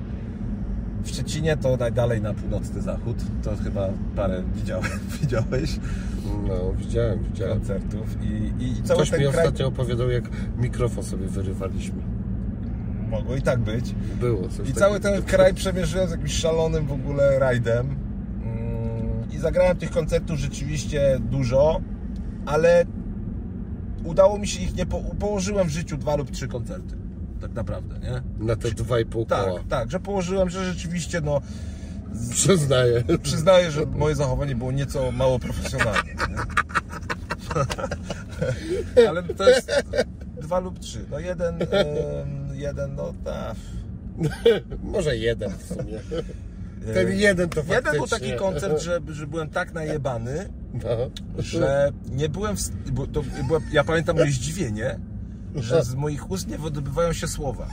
W Szczecinie to najdalej na północny zachód. To chyba parę widziałem, widziałeś No, widziałem, widziałem. koncertów i, i, i cały Ktoś ten mi kraj... ostatnio opowiadał, jak mikrofon sobie wyrywaliśmy. Mogło i tak być. Było coś I cały ten kraj przemierzyłem z jakimś szalonym w ogóle rajdem. Mm, I zagrałem tych koncertów rzeczywiście dużo, ale udało mi się ich nie po, położyłem w życiu dwa lub trzy koncerty. Tak naprawdę, nie? Na te dwa i pół koła. Tak, tak, że położyłem, że rzeczywiście no Przyznaję. przyznaję, że moje zachowanie było nieco mało profesjonalne. Ale to jest dwa lub trzy. No jeden, jeden, no tak. Może jeden w sumie. Ten jeden to faktycznie. Jeden był taki koncert, że, że byłem tak najebany, No. że nie byłem w, to ja pamiętam moje zdziwienie, że z moich ust nie wydobywają się słowa.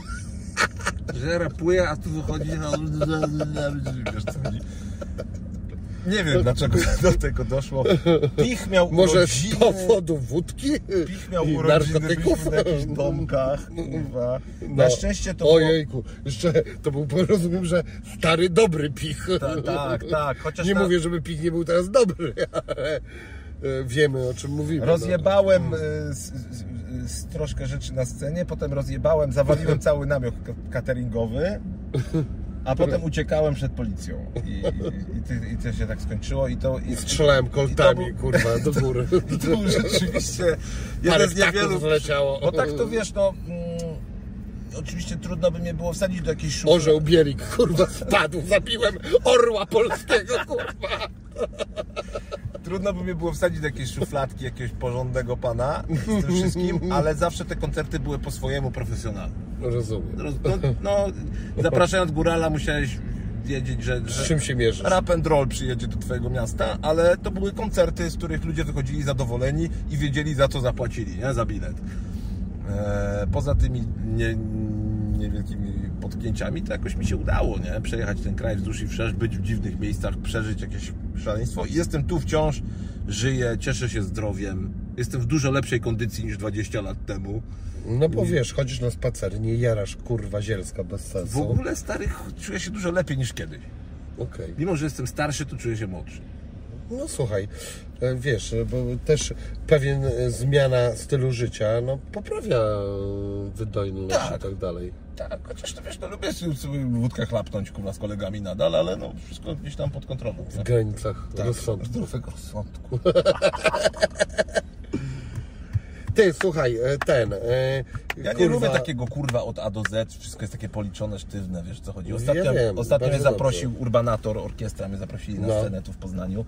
Że rapuję, a tu wychodzi no, wiesz co chodzi. Nie wiem dlaczego do tego doszło. Pich miał Może z urodziny, powodu wódki Pich miał i urodziny, narkotyków? w jakichś domkach, kurwa. No. Na szczęście to było... Ojejku, jeszcze to był, rozumiem, że stary, dobry pich. Ta- tak, tak, chociaż Nie ta- mówię, żeby pich nie był teraz dobry, ale e, wiemy o czym mówimy. no. Rozjebałem y, z, z, z troszkę rzeczy na scenie, potem rozjebałem, zawaliłem cały namiot cateringowy, a potem uciekałem przed policją. I, i, i, i to się tak skończyło i to... I, No. Strzelałem koltami, I to kurwa, do góry. I to był rzeczywiście Parę jeden z niewielu... zleciało. Bo tak to wiesz, no... Mm, oczywiście trudno by mnie było wsadzić do jakiejś szuflady. Orzeł Bielik, kurwa, spadł. Zabiłem orła polskiego, kurwa. Trudno by mnie było wsadzić do jakiejś szufladki jakiegoś porządnego pana z tym wszystkim, ale zawsze te koncerty były po swojemu profesjonalne. Rozumiem. Roz- No, no, zapraszając górala musiałeś wiedzieć, że, Z że czym się mierzysz? rap and roll przyjedzie do twojego miasta, ale to były koncerty, z których ludzie wychodzili zadowoleni i wiedzieli za co zapłacili, nie? Za bilet. E, poza tymi nie, niewielkimi potknięciami, to jakoś mi się udało, nie? Przejechać ten kraj wzdłuż i wszerz, być w dziwnych miejscach, przeżyć jakieś szaleństwo i jestem tu wciąż, żyję, cieszę się zdrowiem, jestem w dużo lepszej kondycji niż 20 lat temu. No bo wiesz, chodzisz na spacer, nie jarasz, kurwa, zielska bez W sensu. ogóle stary czuję się dużo lepiej niż kiedyś. Okej. Mimo, że jestem starszy, to czuję się młodszy. No słuchaj, e, wiesz, bo też pewien e, zmiana stylu życia, no poprawia e, wydajność Tak. i tak dalej. Tak, chociaż to wiesz, no lubię sobie wódkę chlapnąć kurwa z kolegami nadal, ale no wszystko gdzieś tam pod kontrolą. W granicach Tak, rozsądku. zdrowego rozsądku. Ty, słuchaj, e, ten. e, Ja nie kurwa, lubię takiego kurwa od A do Z, wszystko jest takie policzone, sztywne, wiesz co chodzi. Ostatnio, Ja wiem, ostatnio mnie zaprosił Urbanator, orkiestra mnie zaprosili na No. scenę tu w Poznaniu.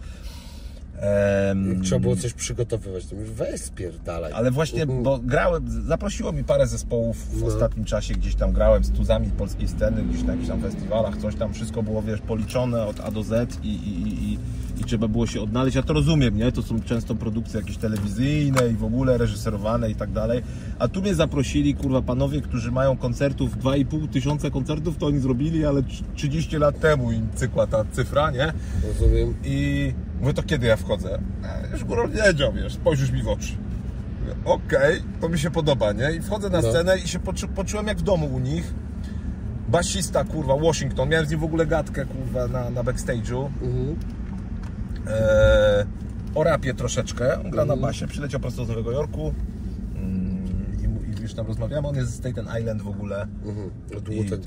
Em, Trzeba było coś przygotowywać, to mówisz, weź spierdalaj. Ale właśnie, bo grałem, zaprosiło mi parę zespołów w No. ostatnim czasie, gdzieś tam grałem z tuzami polskiej sceny, gdzieś na jakichś tam festiwalach, coś tam, wszystko było, wiesz, policzone od A do Z i, i, i, i, i trzeba było się odnaleźć. Ja to rozumiem, nie? To są często produkcje jakieś telewizyjne i w ogóle reżyserowane i tak dalej. A tu mnie zaprosili, kurwa, panowie, którzy mają koncertów, 2,5 tysiąca koncertów, to oni zrobili, ale 30 lat temu im cykła ta cyfra, nie? Rozumiem. I mówię, to kiedy ja wchodzę? Już górą wiedział, wiesz, spojrzysz mi w oczy. Okej, to mi się podoba, nie? I wchodzę na No. scenę i się poczu, poczułem jak w domu u nich. Basista, kurwa, Washington, miałem z nim w ogóle gadkę, kurwa, na, na backstage'u. Mhm. Eee, o rapie troszeczkę, on gra na Mhm. basie, przyleciał prosto z Nowego Jorku. Mm, I, już tam rozmawiamy, on jest z Staten Island w ogóle. Mhm.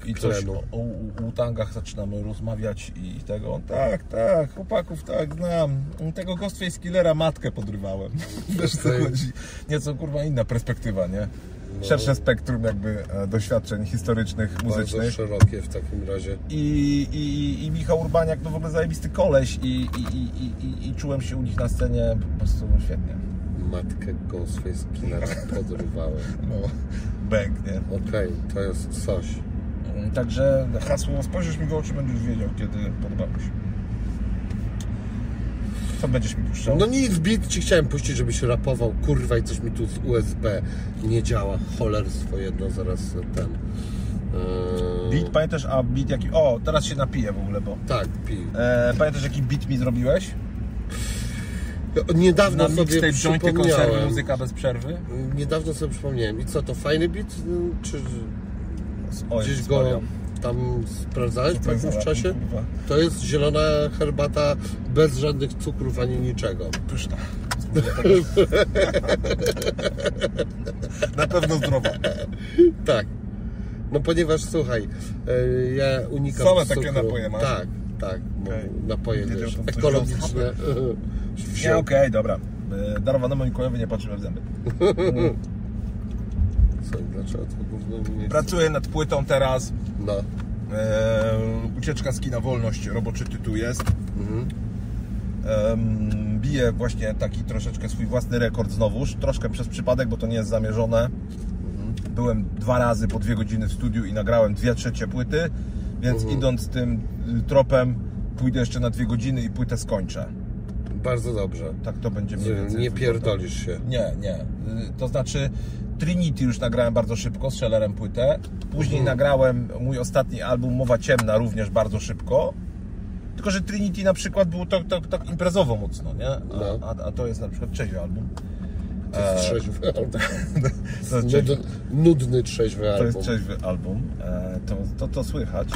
I, i coś o, o Wu-Tangach zaczynamy rozmawiać i tego. On, tak, tak, chłopaków tak znam. Tego Ghostface Killera matkę podrywałem. Wiesz co chodzi? Nieco kurwa inna perspektywa, nie? Szersze spektrum jakby e, doświadczeń historycznych, Bardzo muzycznych. szerokie w takim razie. I, i, I Michał Urbaniak to w ogóle zajebisty koleś i, i, i, i, i, czułem się u nich na scenie po prostu świetnie. Matkę Ghostface Killera podrywałem. No, bang, nie? Okej, to jest coś. Także hasło spojrzysz mi w oczy, będziesz wiedział, kiedy podoba mi się. Co będziesz mi puszczał? No nic, beat ci chciałem puścić, żebyś rapował, kurwa, i coś mi tu z USB nie działa. Cholerstwo jedno, zaraz ten... Eee, Beat, pamiętasz, a beat jaki... O, teraz się napiję w ogóle, bo... Tak, pi. E, pamiętasz jaki beat mi zrobiłeś? Niedawno Na sobie przypomniałem. muzyka bez przerwy? Niedawno sobie przypomniałem. I co, to fajny beat? Czy O, gdzieś go Maria. Tam sprawdzałeś jakimś za czasie? To jest zielona herbata bez żadnych cukrów ani niczego. Pyszna. Na pewno zdrowa. Tak. No ponieważ słuchaj, e, ja unikam Same takie napoje masz? Tak, tak. Okej. Napoje wiesz, coś ekologiczne. Nie, okej, dobra. E, Darowanemu Mikołajowi nie patrzymy w zęby. Co, dlaczego to gówno nie Pracuję nad płytą teraz. No. E, ucieczka z kina Wolność, roboczy tytuł jest. Mhm. Em, biję właśnie taki troszeczkę swój własny rekord znowuż. Troszkę przez przypadek, bo to nie jest zamierzone. Byłem dwa razy po dwie godziny w studiu i nagrałem dwie trzecie płyty, więc Mhm. idąc tym y, tropem pójdę jeszcze na dwie godziny i płytę skończę. Bardzo dobrze. Tak to będzie mniej więcej Nie pierdolisz się. Nie, nie. Y, To znaczy Trinity już nagrałem bardzo szybko z Shellerem płytę. Później Mhm. nagrałem mój ostatni album Mowa Ciemna również bardzo szybko. Tylko, że Trinity na przykład było tak, tak, tak imprezowo mocno, nie? A, No. a, a to jest na przykład trzeźwy album. To jest trzeźwy album. To jest trzeźwy, Nud, nudny trzeźwy to album. jest trzeźwy album. E, To, to, to słychać.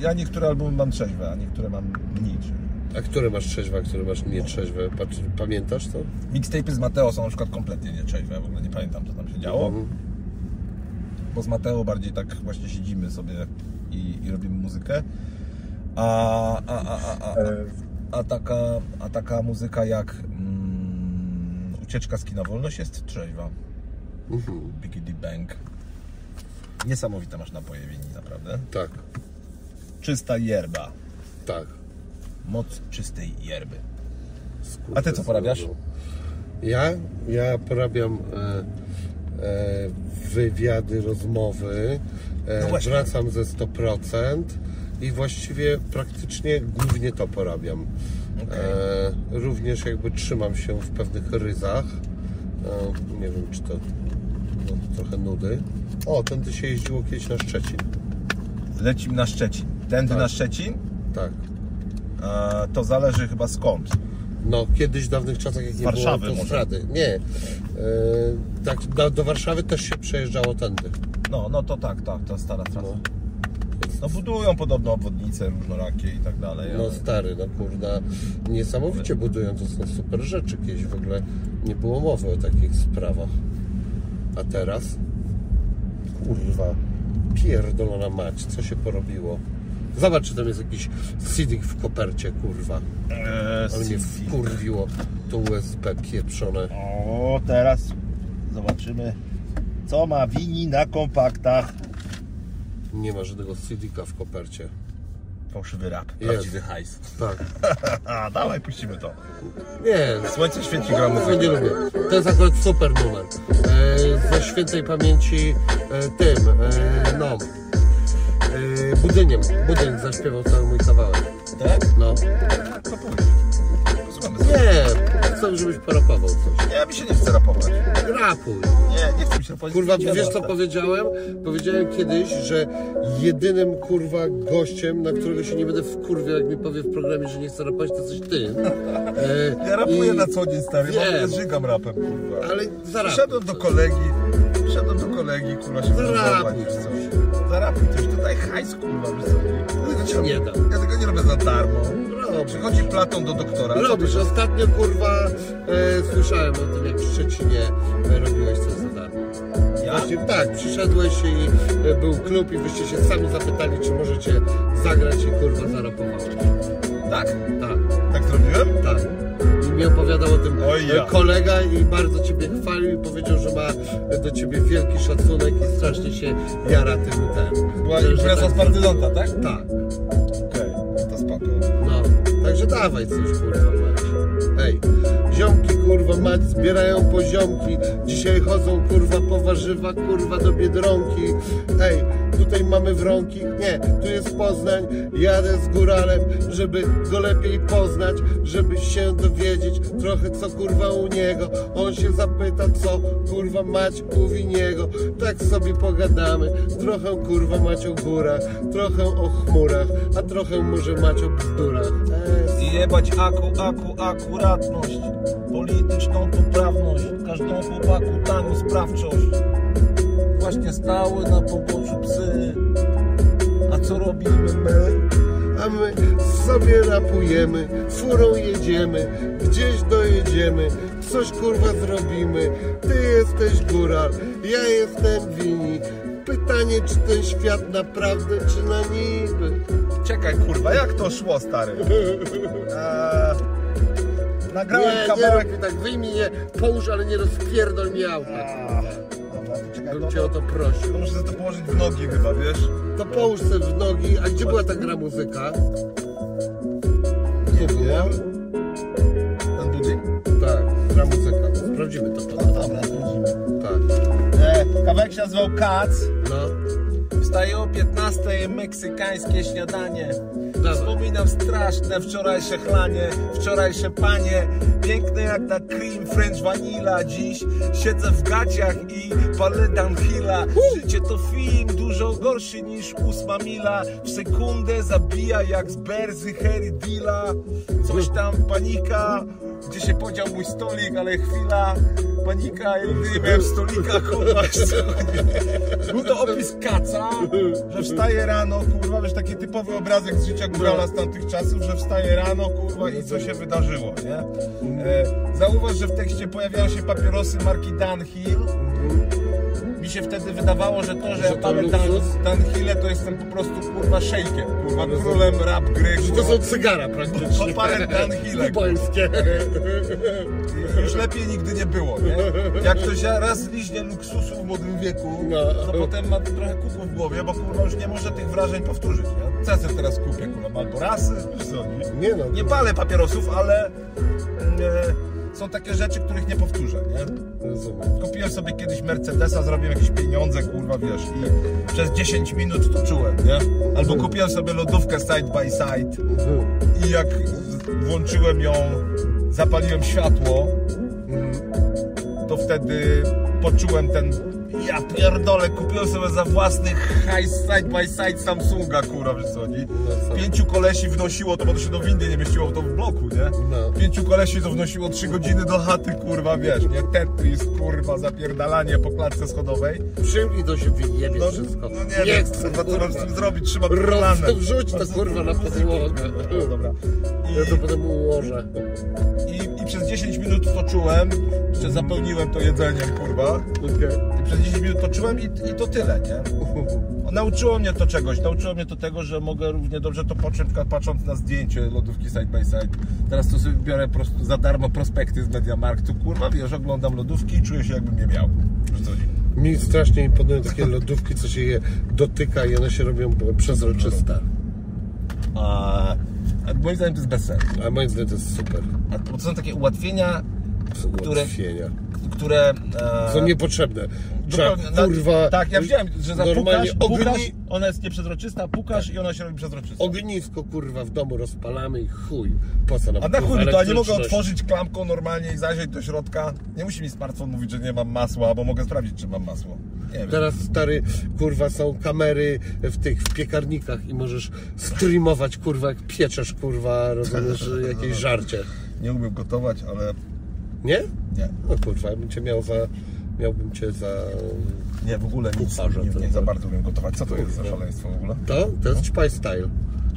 Ja niektóre albumy mam trzeźwe, a niektóre mam mniej trzeźwe. A który masz trzeźwe, a który masz nietrzeźwe? Pamiętasz to? Mixtape'y z Mateo są na przykład kompletnie nietrzeźwe. W ogóle nie pamiętam, co tam się działo. Mhm. bo z Mateo bardziej tak właśnie siedzimy sobie i, i robimy muzykę. A, a, a, a, a, a, a, taka, a taka muzyka jak mm, Ucieczka z kina Wolność jest trzeźwa. Mhm. Biggity Bang. Niesamowite masz napoje wini, naprawdę. Tak, Czysta yerba. tak. Moc czystej yerby. A ty co porabiasz? Ja? Ja porabiam e, e, wywiady, rozmowy. E, No wracam ze 100% i właściwie praktycznie głównie to porabiam. Okej. E, również jakby trzymam się w pewnych ryzach. E, nie wiem, czy to no, trochę nudy. O, tędy się jeździło kiedyś na Szczecin. Lecim na Szczecin. Tędy Tak. na Szczecin? Tak. A, to zależy chyba skąd. No, kiedyś w dawnych czasach, jak nie Warszawy było autostrady. Nie. E, tak, do, do Warszawy też się przejeżdżało tędy. No, no to tak, tak, to stara trasa. No. No budują podobno obwodnice różnorakie i tak dalej. No ale- stary, no kurda, niesamowicie budują, to są super rzeczy. Kiedyś w ogóle nie było mowy o takich sprawach. A teraz? Kurwa, pierdolona mać, co się porobiło? Zobacz, czy tam jest jakiś Civic w kopercie, kurwa. Eee, Ale mnie wkurwiło to USB pieprzone. O, teraz zobaczymy, co ma Wini na kompaktach. Nie ma żadnego Civica w kopercie. Fałszywy rap, prawdziwy hajs. Tak. A, dawaj, puścimy to. Nie, Słońce świeci gra Tego nie muzykę. lubię. To jest akurat super numer. E, ze świętej pamięci e, tym, e, no, Budyniem. Budyń zaśpiewał cały mój kawałek. Tak? No. Nie, chcę, żebyś poropował coś. Nie, mi się nie chce rapować. Rapuj. Nie, nie chce mi się rapować. Kurwa, Nie wiesz co powiedziałem? Powiedziałem kiedyś, że jedynym kurwa gościem, na którego się nie będę wkurwiał, jak mi powie w programie, że nie chce rapować, to jesteś ty. E, Ja rapuję i- na co dzień, stary, bo Wiem. ja żygam rapem, kurwa. Ale zaraz. Przyszedłem do kolegi, przyszedłem do kolegi, kurwa, się Zarapuj wyżować, wiesz co. Zarapuj coś, tutaj hajs, kurwa. Ja nie dam. Ja tego nie robię za darmo. Robisz. Przychodzi Platon do doktora. Robisz. Ostatnio kurwa e, słyszałem o tym, jak w Szczecinie e, robiłeś coś za darmo. Ja? Właśnie tak, przyszedłeś i e, był klub i wyście się sami zapytali, czy możecie zagrać i kurwa zarapowałeś. Tak? Tak, Tak zrobiłem? tak. Mi opowiadał o tym Oj, e, ja. kolega i bardzo ciebie chwalił i powiedział, że ma e, do ciebie wielki szacunek i strasznie się jara tym ten. Była że- impreza tak- z partyzanta, tak? Tak. Okej, to spoko. No, także dawaj coś kurwa mać. Ej, ziomki kurwa mać zbierają poziomki. Dzisiaj chodzą kurwa po warzywa, kurwa do Biedronki. Ej, tutaj mamy wronki. Nie, tu jest Poznań. Jadę z góralem, żeby go lepiej poznać, żeby się dowiedzieć trochę co kurwa u niego. On się zapyta co kurwa mać u winiego. Tak sobie pogadamy. Trochę kurwa mać o górach, trochę o chmurach, a trochę może mać o bzdurach. I jebać aku, aku, akuratność, polityczną poprawność, każdą chłopaku tanią sprawczość. Właśnie stały na poboczu psy, a co robimy my? A my sobie rapujemy, furą jedziemy, gdzieś dojedziemy, coś kurwa zrobimy. Ty jesteś góral, ja jestem wini. pytanie, czy ten świat naprawdę, czy na niby. Czekaj, kurwa, jak to szło, stary? Eee, nagrałem Nie, nie kawałek... rób mi tak, wyjmij je, połóż, ale nie rozpierdol mi auta. Bym no cię o to, to prosił. to muszę to położyć w nogi chyba, wiesz? To połóż sobie w nogi, a gdzie była ta gra muzyka? Nie wiem. Ten budynek? Tak, gra muzyka. Sprawdzimy to potem. Dobra, sprawdzimy. Tak, E, kawałek się nazywał Kac. no. Wstaję o 15 meksykańskie śniadanie. Wspominam straszne wczorajsze chlanie, wczorajsze panie, piękne jak ta cream French vanilla. Dziś siedzę w gaciach i palę downhilla. Życie to film dużo gorszy niż ósma mila. W sekundę zabija jak z berzy Harry Dilla. Coś tam panika, gdzie się podział mój stolik, ale chwila. Panika, ja nigdy nie miałem stolika, kurwa. Był to opis kaca, że wstaje rano, kurwa, wiesz, taki typowy obrazek z życia górala z tamtych czasów, że wstaje rano, kurwa, i co się wydarzyło, nie? E, zauważ, że w tekście pojawiają się papierosy marki Dunhill. Mi się wtedy wydawało, że to, że, Że ja to luksus? Dan- Dunhille, to jestem po prostu, kurwa, szejkiem, kurwa, królem rap gry, To kurwa. są cygara praktycznie. Popalę Dunhille, Kubańskie. Już lepiej nigdy nie było, nie? Jak ktoś raz liźnie luksusu w młodym wieku, No. to potem ma trochę kuku w głowie, bo kurwa już nie może tych wrażeń powtórzyć, nie? Sobie teraz kupię, kurwa, Malborasy? Czy co, nie? Nie no. Nie palę papierosów, ale mm, e, są takie rzeczy, których nie powtórzę, nie? Rozumiem. Kupiłem sobie kiedyś Mercedesa, zrobiłem jakieś pieniądze, kurwa, wiesz, i przez 10 minut to czułem, nie? Albo kupiłem sobie lodówkę side by side Mhm. i jak włączyłem ją, zapaliłem światło, to wtedy poczułem ten ja pierdolę, kupiłem sobie za własny high side by side Samsunga, kurwa, wiesz co nie? No? Pięciu kolesi wnosiło to, bo to się do windy nie mieściło, to w bloku, nie? No. Pięciu kolesi to wnosiło 3 godziny do chaty, kurwa, wiesz, nie? Tetris, kurwa, zapierdalanie po klatce schodowej. Przyjmij to się wyjebie No, wszystko. no nie, wiem, kurwa, co mam z tym zrobić, trzeba Roz, kolanem. wrzuć to kurwa na podłogę. No, dobra. I, Ja to potem ułożę. i, I przez 10 minut to czułem, jeszcze zapełniłem to jedzeniem, kurwa. Okej. I przez 10 minut to czułem i, i to tyle, nie? Nauczyło mnie to czegoś, nauczyło mnie to tego, że mogę równie dobrze to poczuć, patrząc na zdjęcie lodówki side by side. Teraz to sobie biorę po prostu za darmo prospekty z Mediamarktu, kurwa, wiesz, oglądam lodówki i czuję się jakbym nie miał. Mi strasznie imponują takie lodówki, co się je dotyka i one się robią przezroczyste. A, a moim zdaniem to jest bez sensu. A moim zdaniem to jest super. A to są takie ułatwienia, które, które e, Są niepotrzebne. Trzeba, na- kurwa... Tak, ja widziałem, że zapukasz, pukasz, ogni, ona jest nieprzezroczysta, pukasz i ona się robi przezroczysta. ognisko, kurwa, w domu rozpalamy i chuj. Po co nam A na chuj, to ja nie mogę otworzyć klamką normalnie i zajrzeć do środka. Nie musi mi smartfon mówić, że nie mam masła, bo mogę sprawdzić, czy mam masło. Nie wiem. Teraz stary, kurwa, są kamery w tych w piekarnikach i możesz streamować, kurwa, jak pieczesz, kurwa, rozumiesz, jakieś żarcie. Nie umiem gotować, ale Nie? nie. No kurwa, ja bym cię miał za... Miałbym cię za... Nie, w ogóle nic Kucharza nie, nie za bardzo umiem gotować. Co to jest za szaleństwo w ogóle? To? To jest Spy Style.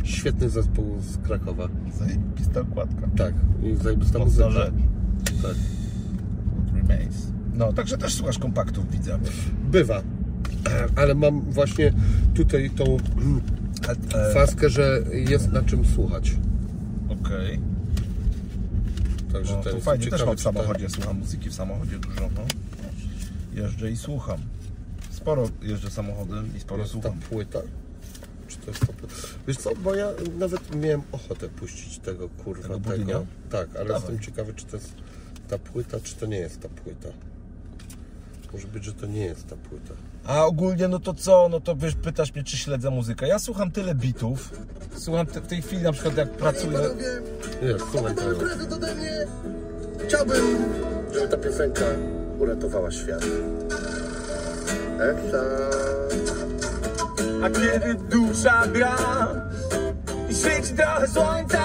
Świetny zespół z Krakowa. Zajebista okładka. Tak. I zajebista Mocna muzyka. rzecz. Tak. Remains. No, także też słuchasz kompaktów, widzę. Bywa. Ale mam właśnie tutaj tą E, faskę, że jest na czym słuchać. Okej. Także No, ten to jestem fajnie, też mam w ten- samochodzie, słucham muzyki w samochodzie dużo, no. Jeżdżę i słucham. Sporo jeżdżę samochodem i sporo Jest ta słucham. płyta? Czy to jest ta płyta? Wiesz co, bo ja nawet miałem ochotę puścić tego kurwa Tego tego. Tak, ale Dawaj. jestem ciekawy, czy to jest ta płyta, czy to nie jest ta płyta. Może być, że to nie jest ta płyta. A ogólnie, no to co? No to wiesz, pytasz mnie, czy śledzę muzykę. Ja słucham tyle bitów. Słucham te, w tej chwili na przykład jak pracuję. Jest, słuchaj tego. prezent ode mnie. Chciałbym, żeby ta piosenka uratowała świat. Eksa. A kiedy dusza gra i świeci trochę słońca,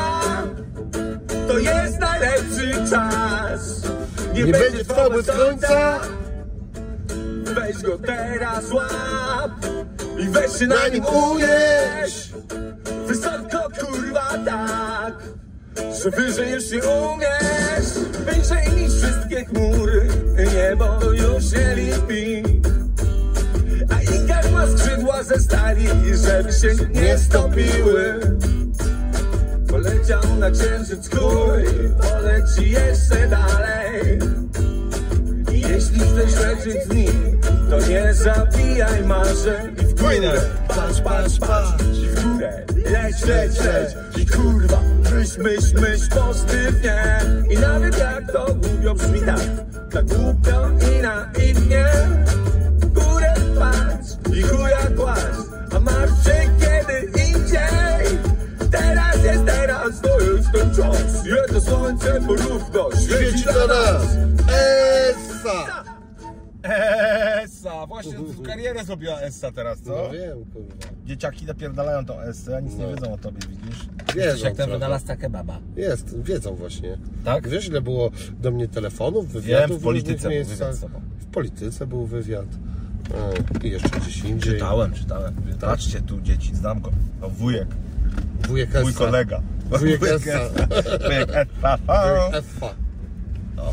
to jest najlepszy czas. Nie będzie trwały słońca, weź go teraz łap i weź się na nim unieś. Wysoko kurwa tak, że wyżej już umiesz. Wyżej niż wszystkie chmury, niebo już nie lipi. A Iker ma ma skrzydła ze stali, żeby się nie stopiły Poleciał na księżyc chuj, poleci jeszcze dalej Jeśli chcesz leczyć z nim, to nie zabijaj marzeń. I w górę, patrz, patrz, patrz. I w górę, leć, leć, leć. I kurwa, myśl, myśl, myśl pozytywnie. I nawet jak to głupio brzmi tak. Tak głupio i naiwnie W górę patrz i chuja kładź A się ten czas Jedno słońce porówno Świeci dla nas! Essa! Essa! Właśnie karierę zrobiła Essa teraz, co? No wiem, kurwa. Dzieciaki napierdalają tą Essę, a nic nie No. wiedzą o tobie, widzisz? Wiedzą Jak ten trochę. wynalazca kebaba. Jest, wiedzą właśnie. Tak? Wiesz, ile było do mnie telefonów, wywiadów Wiem, w polityce różnych był miejscach? wywiad z tobą. W polityce był wywiad. E, I jeszcze gdzieś indziej. Czytałem, czytałem. Patrzcie tu, dzieci, znam go. To wujek, Wujek mój Essa. kolega. Wujek Essa. Wujek Effa. No.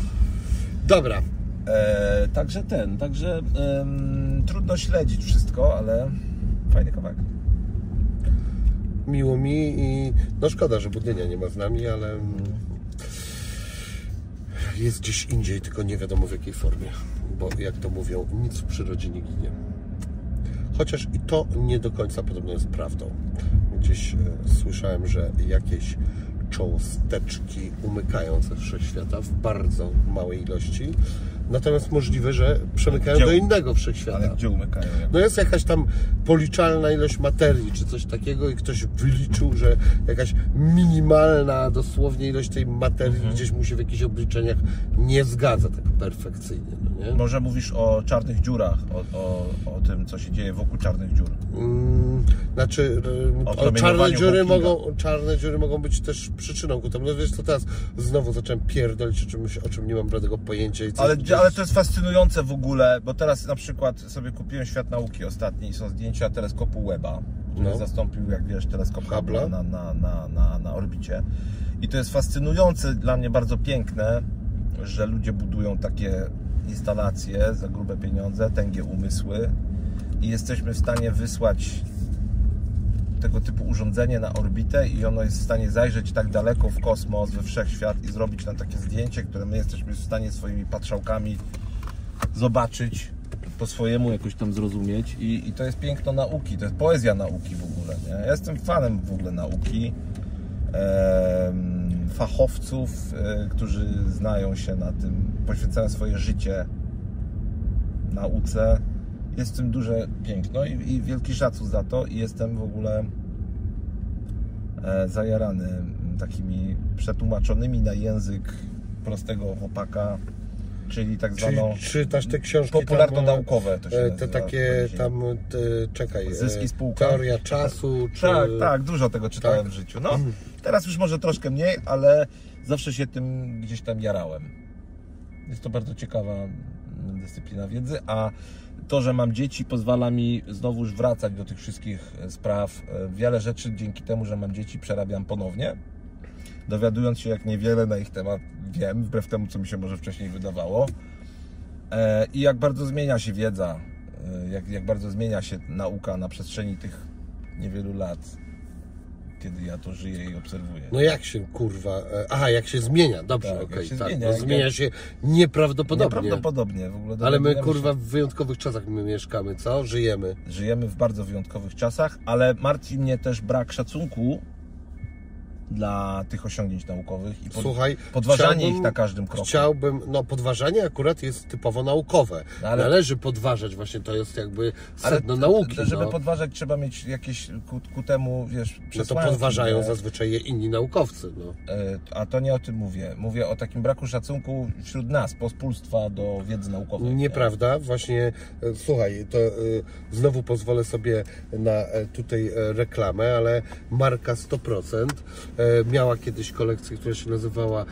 Dobra. E, także ten, także em, trudno śledzić wszystko, ale fajny kawałek. Miło mi i no szkoda, że Budynia nie ma z nami, ale jest gdzieś indziej, tylko nie wiadomo w jakiej formie. Bo jak to mówią, nic w przyrodzie nie ginie. Chociaż i to nie do końca podobno jest prawdą. Gdzieś e, słyszałem, że jakieś cząsteczki umykają ze wszechświata w bardzo małej ilości. Natomiast możliwe, że przemykają Gdzie- do innego wszechświata. Ale gdzie umykają? No jest jakaś tam policzalna ilość materii, czy coś takiego i ktoś wyliczył, że jakaś minimalna dosłownie ilość tej materii Mhm. gdzieś mu się w jakichś obliczeniach nie zgadza tak perfekcyjnie, no nie? Może mówisz o czarnych dziurach, o, o, o tym, co się dzieje wokół czarnych dziur. Mm, znaczy, O czarne dziury, mogą, czarne dziury mogą być też przyczyną ku temu. No wiesz co, teraz znowu zacząłem pierdolić o czymś, o czym nie mam bladego pojęcia i co Ale, ale to jest fascynujące w ogóle, bo teraz na przykład sobie kupiłem Świat Nauki ostatni i są zdjęcia teleskopu Webba, który No. zastąpił, jak wiesz, teleskop. Hubble'a na, na, na, na, na orbicie. I to jest fascynujące, dla mnie bardzo piękne, że ludzie budują takie instalacje za grube pieniądze, tęgie umysły i jesteśmy w stanie wysłać tego typu urządzenie na orbitę i ono jest w stanie zajrzeć tak daleko w kosmos, we wszechświat i zrobić nam takie zdjęcie, które my jesteśmy w stanie swoimi patrzałkami zobaczyć, po swojemu jakoś tam zrozumieć i, i to jest piękno nauki, to jest poezja nauki w ogóle, nie? Ja jestem fanem w ogóle nauki, fachowców, e, którzy znają się na tym, poświęcają swoje życie nauce. Jest w tym duże piękno i, i wielki szacun za to i jestem w ogóle e, zajarany takimi przetłumaczonymi na język prostego chłopaka, czyli tak zwaną czytasz te książki popularno-naukowe to e, nazywa te takie tam, te, czekaj, e, Zyski spółka. teoria czasu, czy... Tak, tak, dużo tego czytałem tak? w życiu. No, teraz już może troszkę mniej, ale zawsze się tym gdzieś tam jarałem. Jest to bardzo ciekawa mm, dyscyplina wiedzy, a to, że mam dzieci, pozwala mi znowuż wracać do tych wszystkich e, spraw. E, Wiele rzeczy dzięki temu, że mam dzieci, przerabiam ponownie. Dowiadując się, jak niewiele na ich temat wiem, wbrew temu, co mi się może wcześniej wydawało. E, I jak bardzo zmienia się wiedza, jak, jak bardzo zmienia się nauka na przestrzeni tych niewielu lat, kiedy ja to żyję i obserwuję. No jak się kurwa. e, Aha, jak się zmienia, dobrze, Tak, okej, się tak. zmienia, no, zmienia się nieprawdopodobnie. Nieprawdopodobnie w ogóle. Ale my kurwa w wyjątkowych czasach my mieszkamy, co? Żyjemy. Żyjemy w bardzo wyjątkowych czasach, ale martwi mnie też brak szacunku dla tych osiągnięć naukowych i pod, Słuchaj, podważanie ich na każdym kroku. Chciałbym, no podważanie akurat jest typowo naukowe. No, ale- Należy podważać właśnie, to jest jakby Ale sedno t- nauki. t- żeby no. podważać trzeba mieć jakieś ku, ku temu, wiesz, no to przesłanki, podważają nie? zazwyczaj je inni naukowcy. No. E, A to nie o tym mówię. Mówię o takim braku szacunku wśród nas, pospólstwa do wiedzy naukowej. Nieprawda, właśnie e, słuchaj, to e, znowu pozwolę sobie na tutaj reklamę, ale marka 100% e, miała kiedyś kolekcję, która się nazywała e,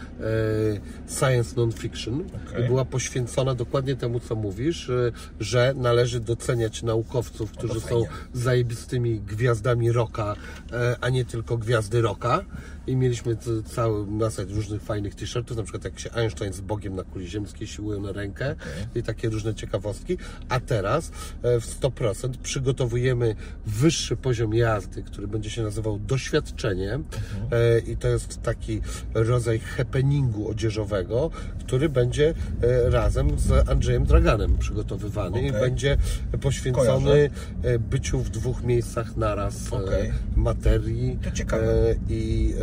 Science Non-Fiction Okej. i była poświęcona dokładnie temu, co mówisz, e, że należy doceniać naukowców, którzy są zajebistymi gwiazdami rocka, e, a nie tylko gwiazdy rocka. I mieliśmy c- całą masę różnych fajnych t-shirtów, na przykład jak się Einstein z Bogiem na kuli ziemskiej siłują na rękę i takie różne ciekawostki. A teraz e, w 100% przygotowujemy wyższy poziom jazdy, który będzie się nazywał doświadczenie E, i to jest taki rodzaj happeningu odzieżowego, który będzie e, razem z Andrzejem Draganem przygotowywany i Okej. będzie poświęcony e, byciu w dwóch miejscach naraz Okej. materii To ciekawe. I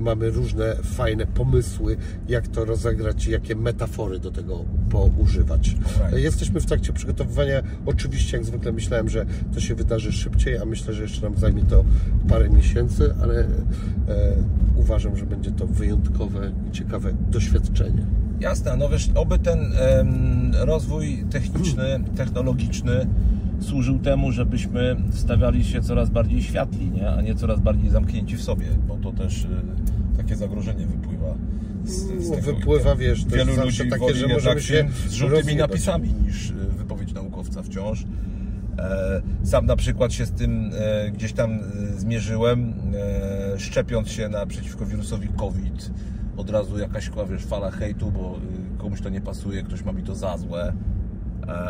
mamy różne fajne pomysły, jak to rozegrać i jakie metafory do tego poużywać. Alright. E, Jesteśmy w trakcie przygotowywania. Oczywiście, jak zwykle myślałem, że to się wydarzy szybciej, a myślę, że jeszcze nam zajmie to parę miesięcy, ale e, uważam, że będzie to wyjątkowe i ciekawe doświadczenie. Jasne, no wiesz, oby ten em, rozwój techniczny, technologiczny służył temu, żebyśmy stawiali się coraz bardziej światli, nie? a nie coraz bardziej zamknięci w sobie, bo to też y, takie zagrożenie wypływa. Z, z No, tego. wypływa, wiesz, to Wielu ludzi takie, że możemy się film z żółtymi napisami niż y, wypowiedź naukowca wciąż. E, Sam na przykład się z tym e, gdzieś tam e, zmierzyłem, szczepiąc się na, przeciwko wirusowi COVID. Od razu jakaś wiesz, fala hejtu, bo y, komuś to nie pasuje, ktoś ma mi to za złe.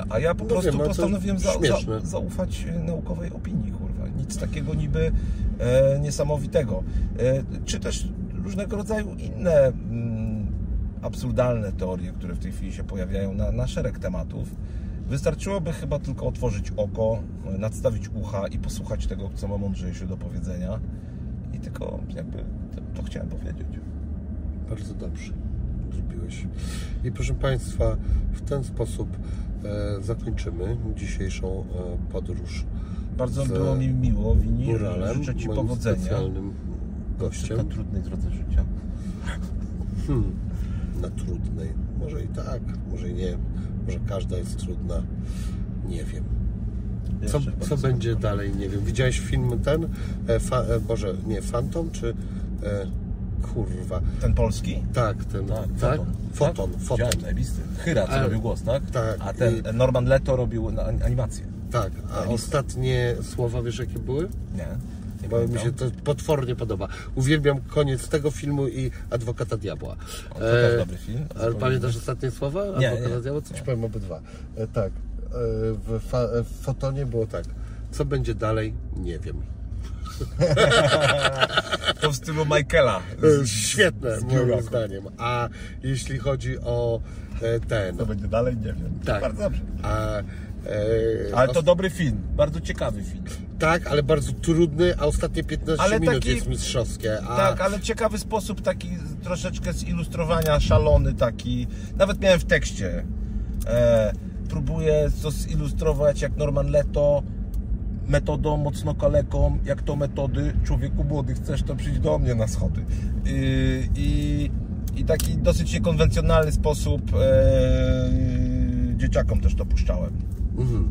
A ja po No prostu wiem, to postanowiłem za, za, zaufać e, naukowej opinii, kurwa. Nic takiego niby e, niesamowitego. E, czy też różnego rodzaju inne mm, absurdalne teorie, które w tej chwili się pojawiają na, na szereg tematów. Wystarczyłoby chyba tylko otworzyć oko, e, nadstawić ucha i posłuchać tego, co ma mądrzejszy do powiedzenia. I tylko jakby to, to chciałem powiedzieć. Bardzo dobrze zrobiłeś. I proszę Państwa, w ten sposób e, zakończymy dzisiejszą e, podróż Bardzo było mi miło, Wini. Góralem, Życzę Ci powodzenia specjalnym na gościem trudnej drodze życia. hmm, na trudnej. Może i tak, może i nie. Może każda jest trudna. Nie wiem. Co, co będzie dalej? Nie wiem. Widziałeś film ten? E, fa, e, Boże, nie, Phantom czy... E, kurwa. Ten polski? Tak, ten... Tak, tak? Foton. Foton, tak? Foton. Zajebisty. Chyra, co robił głos, tak? tak, A ten i- Norman Leto robił animację. Tak, a ostatnie słowa wiesz jakie były? Nie? Nie Bo mi się to potwornie podoba. Uwielbiam koniec tego filmu i Adwokata Diabła. O, to też dobry film. Ale pamiętasz ostatnie słowa? Nie, Adwokata nie. Diabła? Co ci Nie. powiem obydwa. E, tak, e, w, fa, e, w fotonie było tak. Co będzie dalej? Nie wiem. To w stylu Michaela. E, Świetne, z moim zdaniem. A jeśli chodzi o e, ten... Co będzie dalej? Nie wiem. Tak. Bardzo dobrze. A, e, Ale to dobry film. Bardzo ciekawy film. Tak, ale bardzo trudny, a ostatnie 15 Ale minut taki- jest mistrzowskie. A, Tak, ale ciekawy sposób taki troszeczkę zilustrowania, szalony taki. Nawet miałem w tekście. E, próbuję to zilustrować jak Norman Leto metodą mocno kaleką, jak to metody człowieku młody, chcesz to przyjść do mnie na schody. I, i, i taki dosyć niekonwencjonalny sposób e, dzieciakom też to puszczałem. Mhm.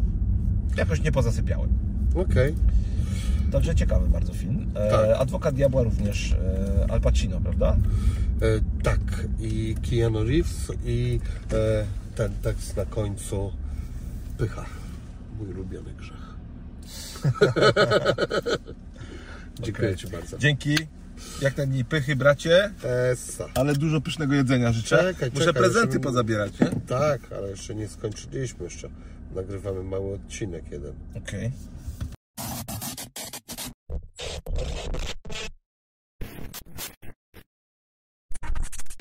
Jakoś nie pozasypiałem. Okej. Także ciekawy bardzo film. E, Tak. Adwokat Diabła również e, Al Pacino, prawda? E, tak, i Keanu Reeves i e, ten tekst na końcu Pycha. Mój ulubiony grzech. Dziękuję. Ci bardzo. Dzięki. Jak na dni pychy, bracie. Esa. Ale dużo pysznego jedzenia życzę. Czekaj, Muszę czekaj, prezenty jeszcze- pozabierać, nie? Tak, ale jeszcze nie skończyliśmy jeszcze. Nagrywamy mały odcinek jeden. Okej.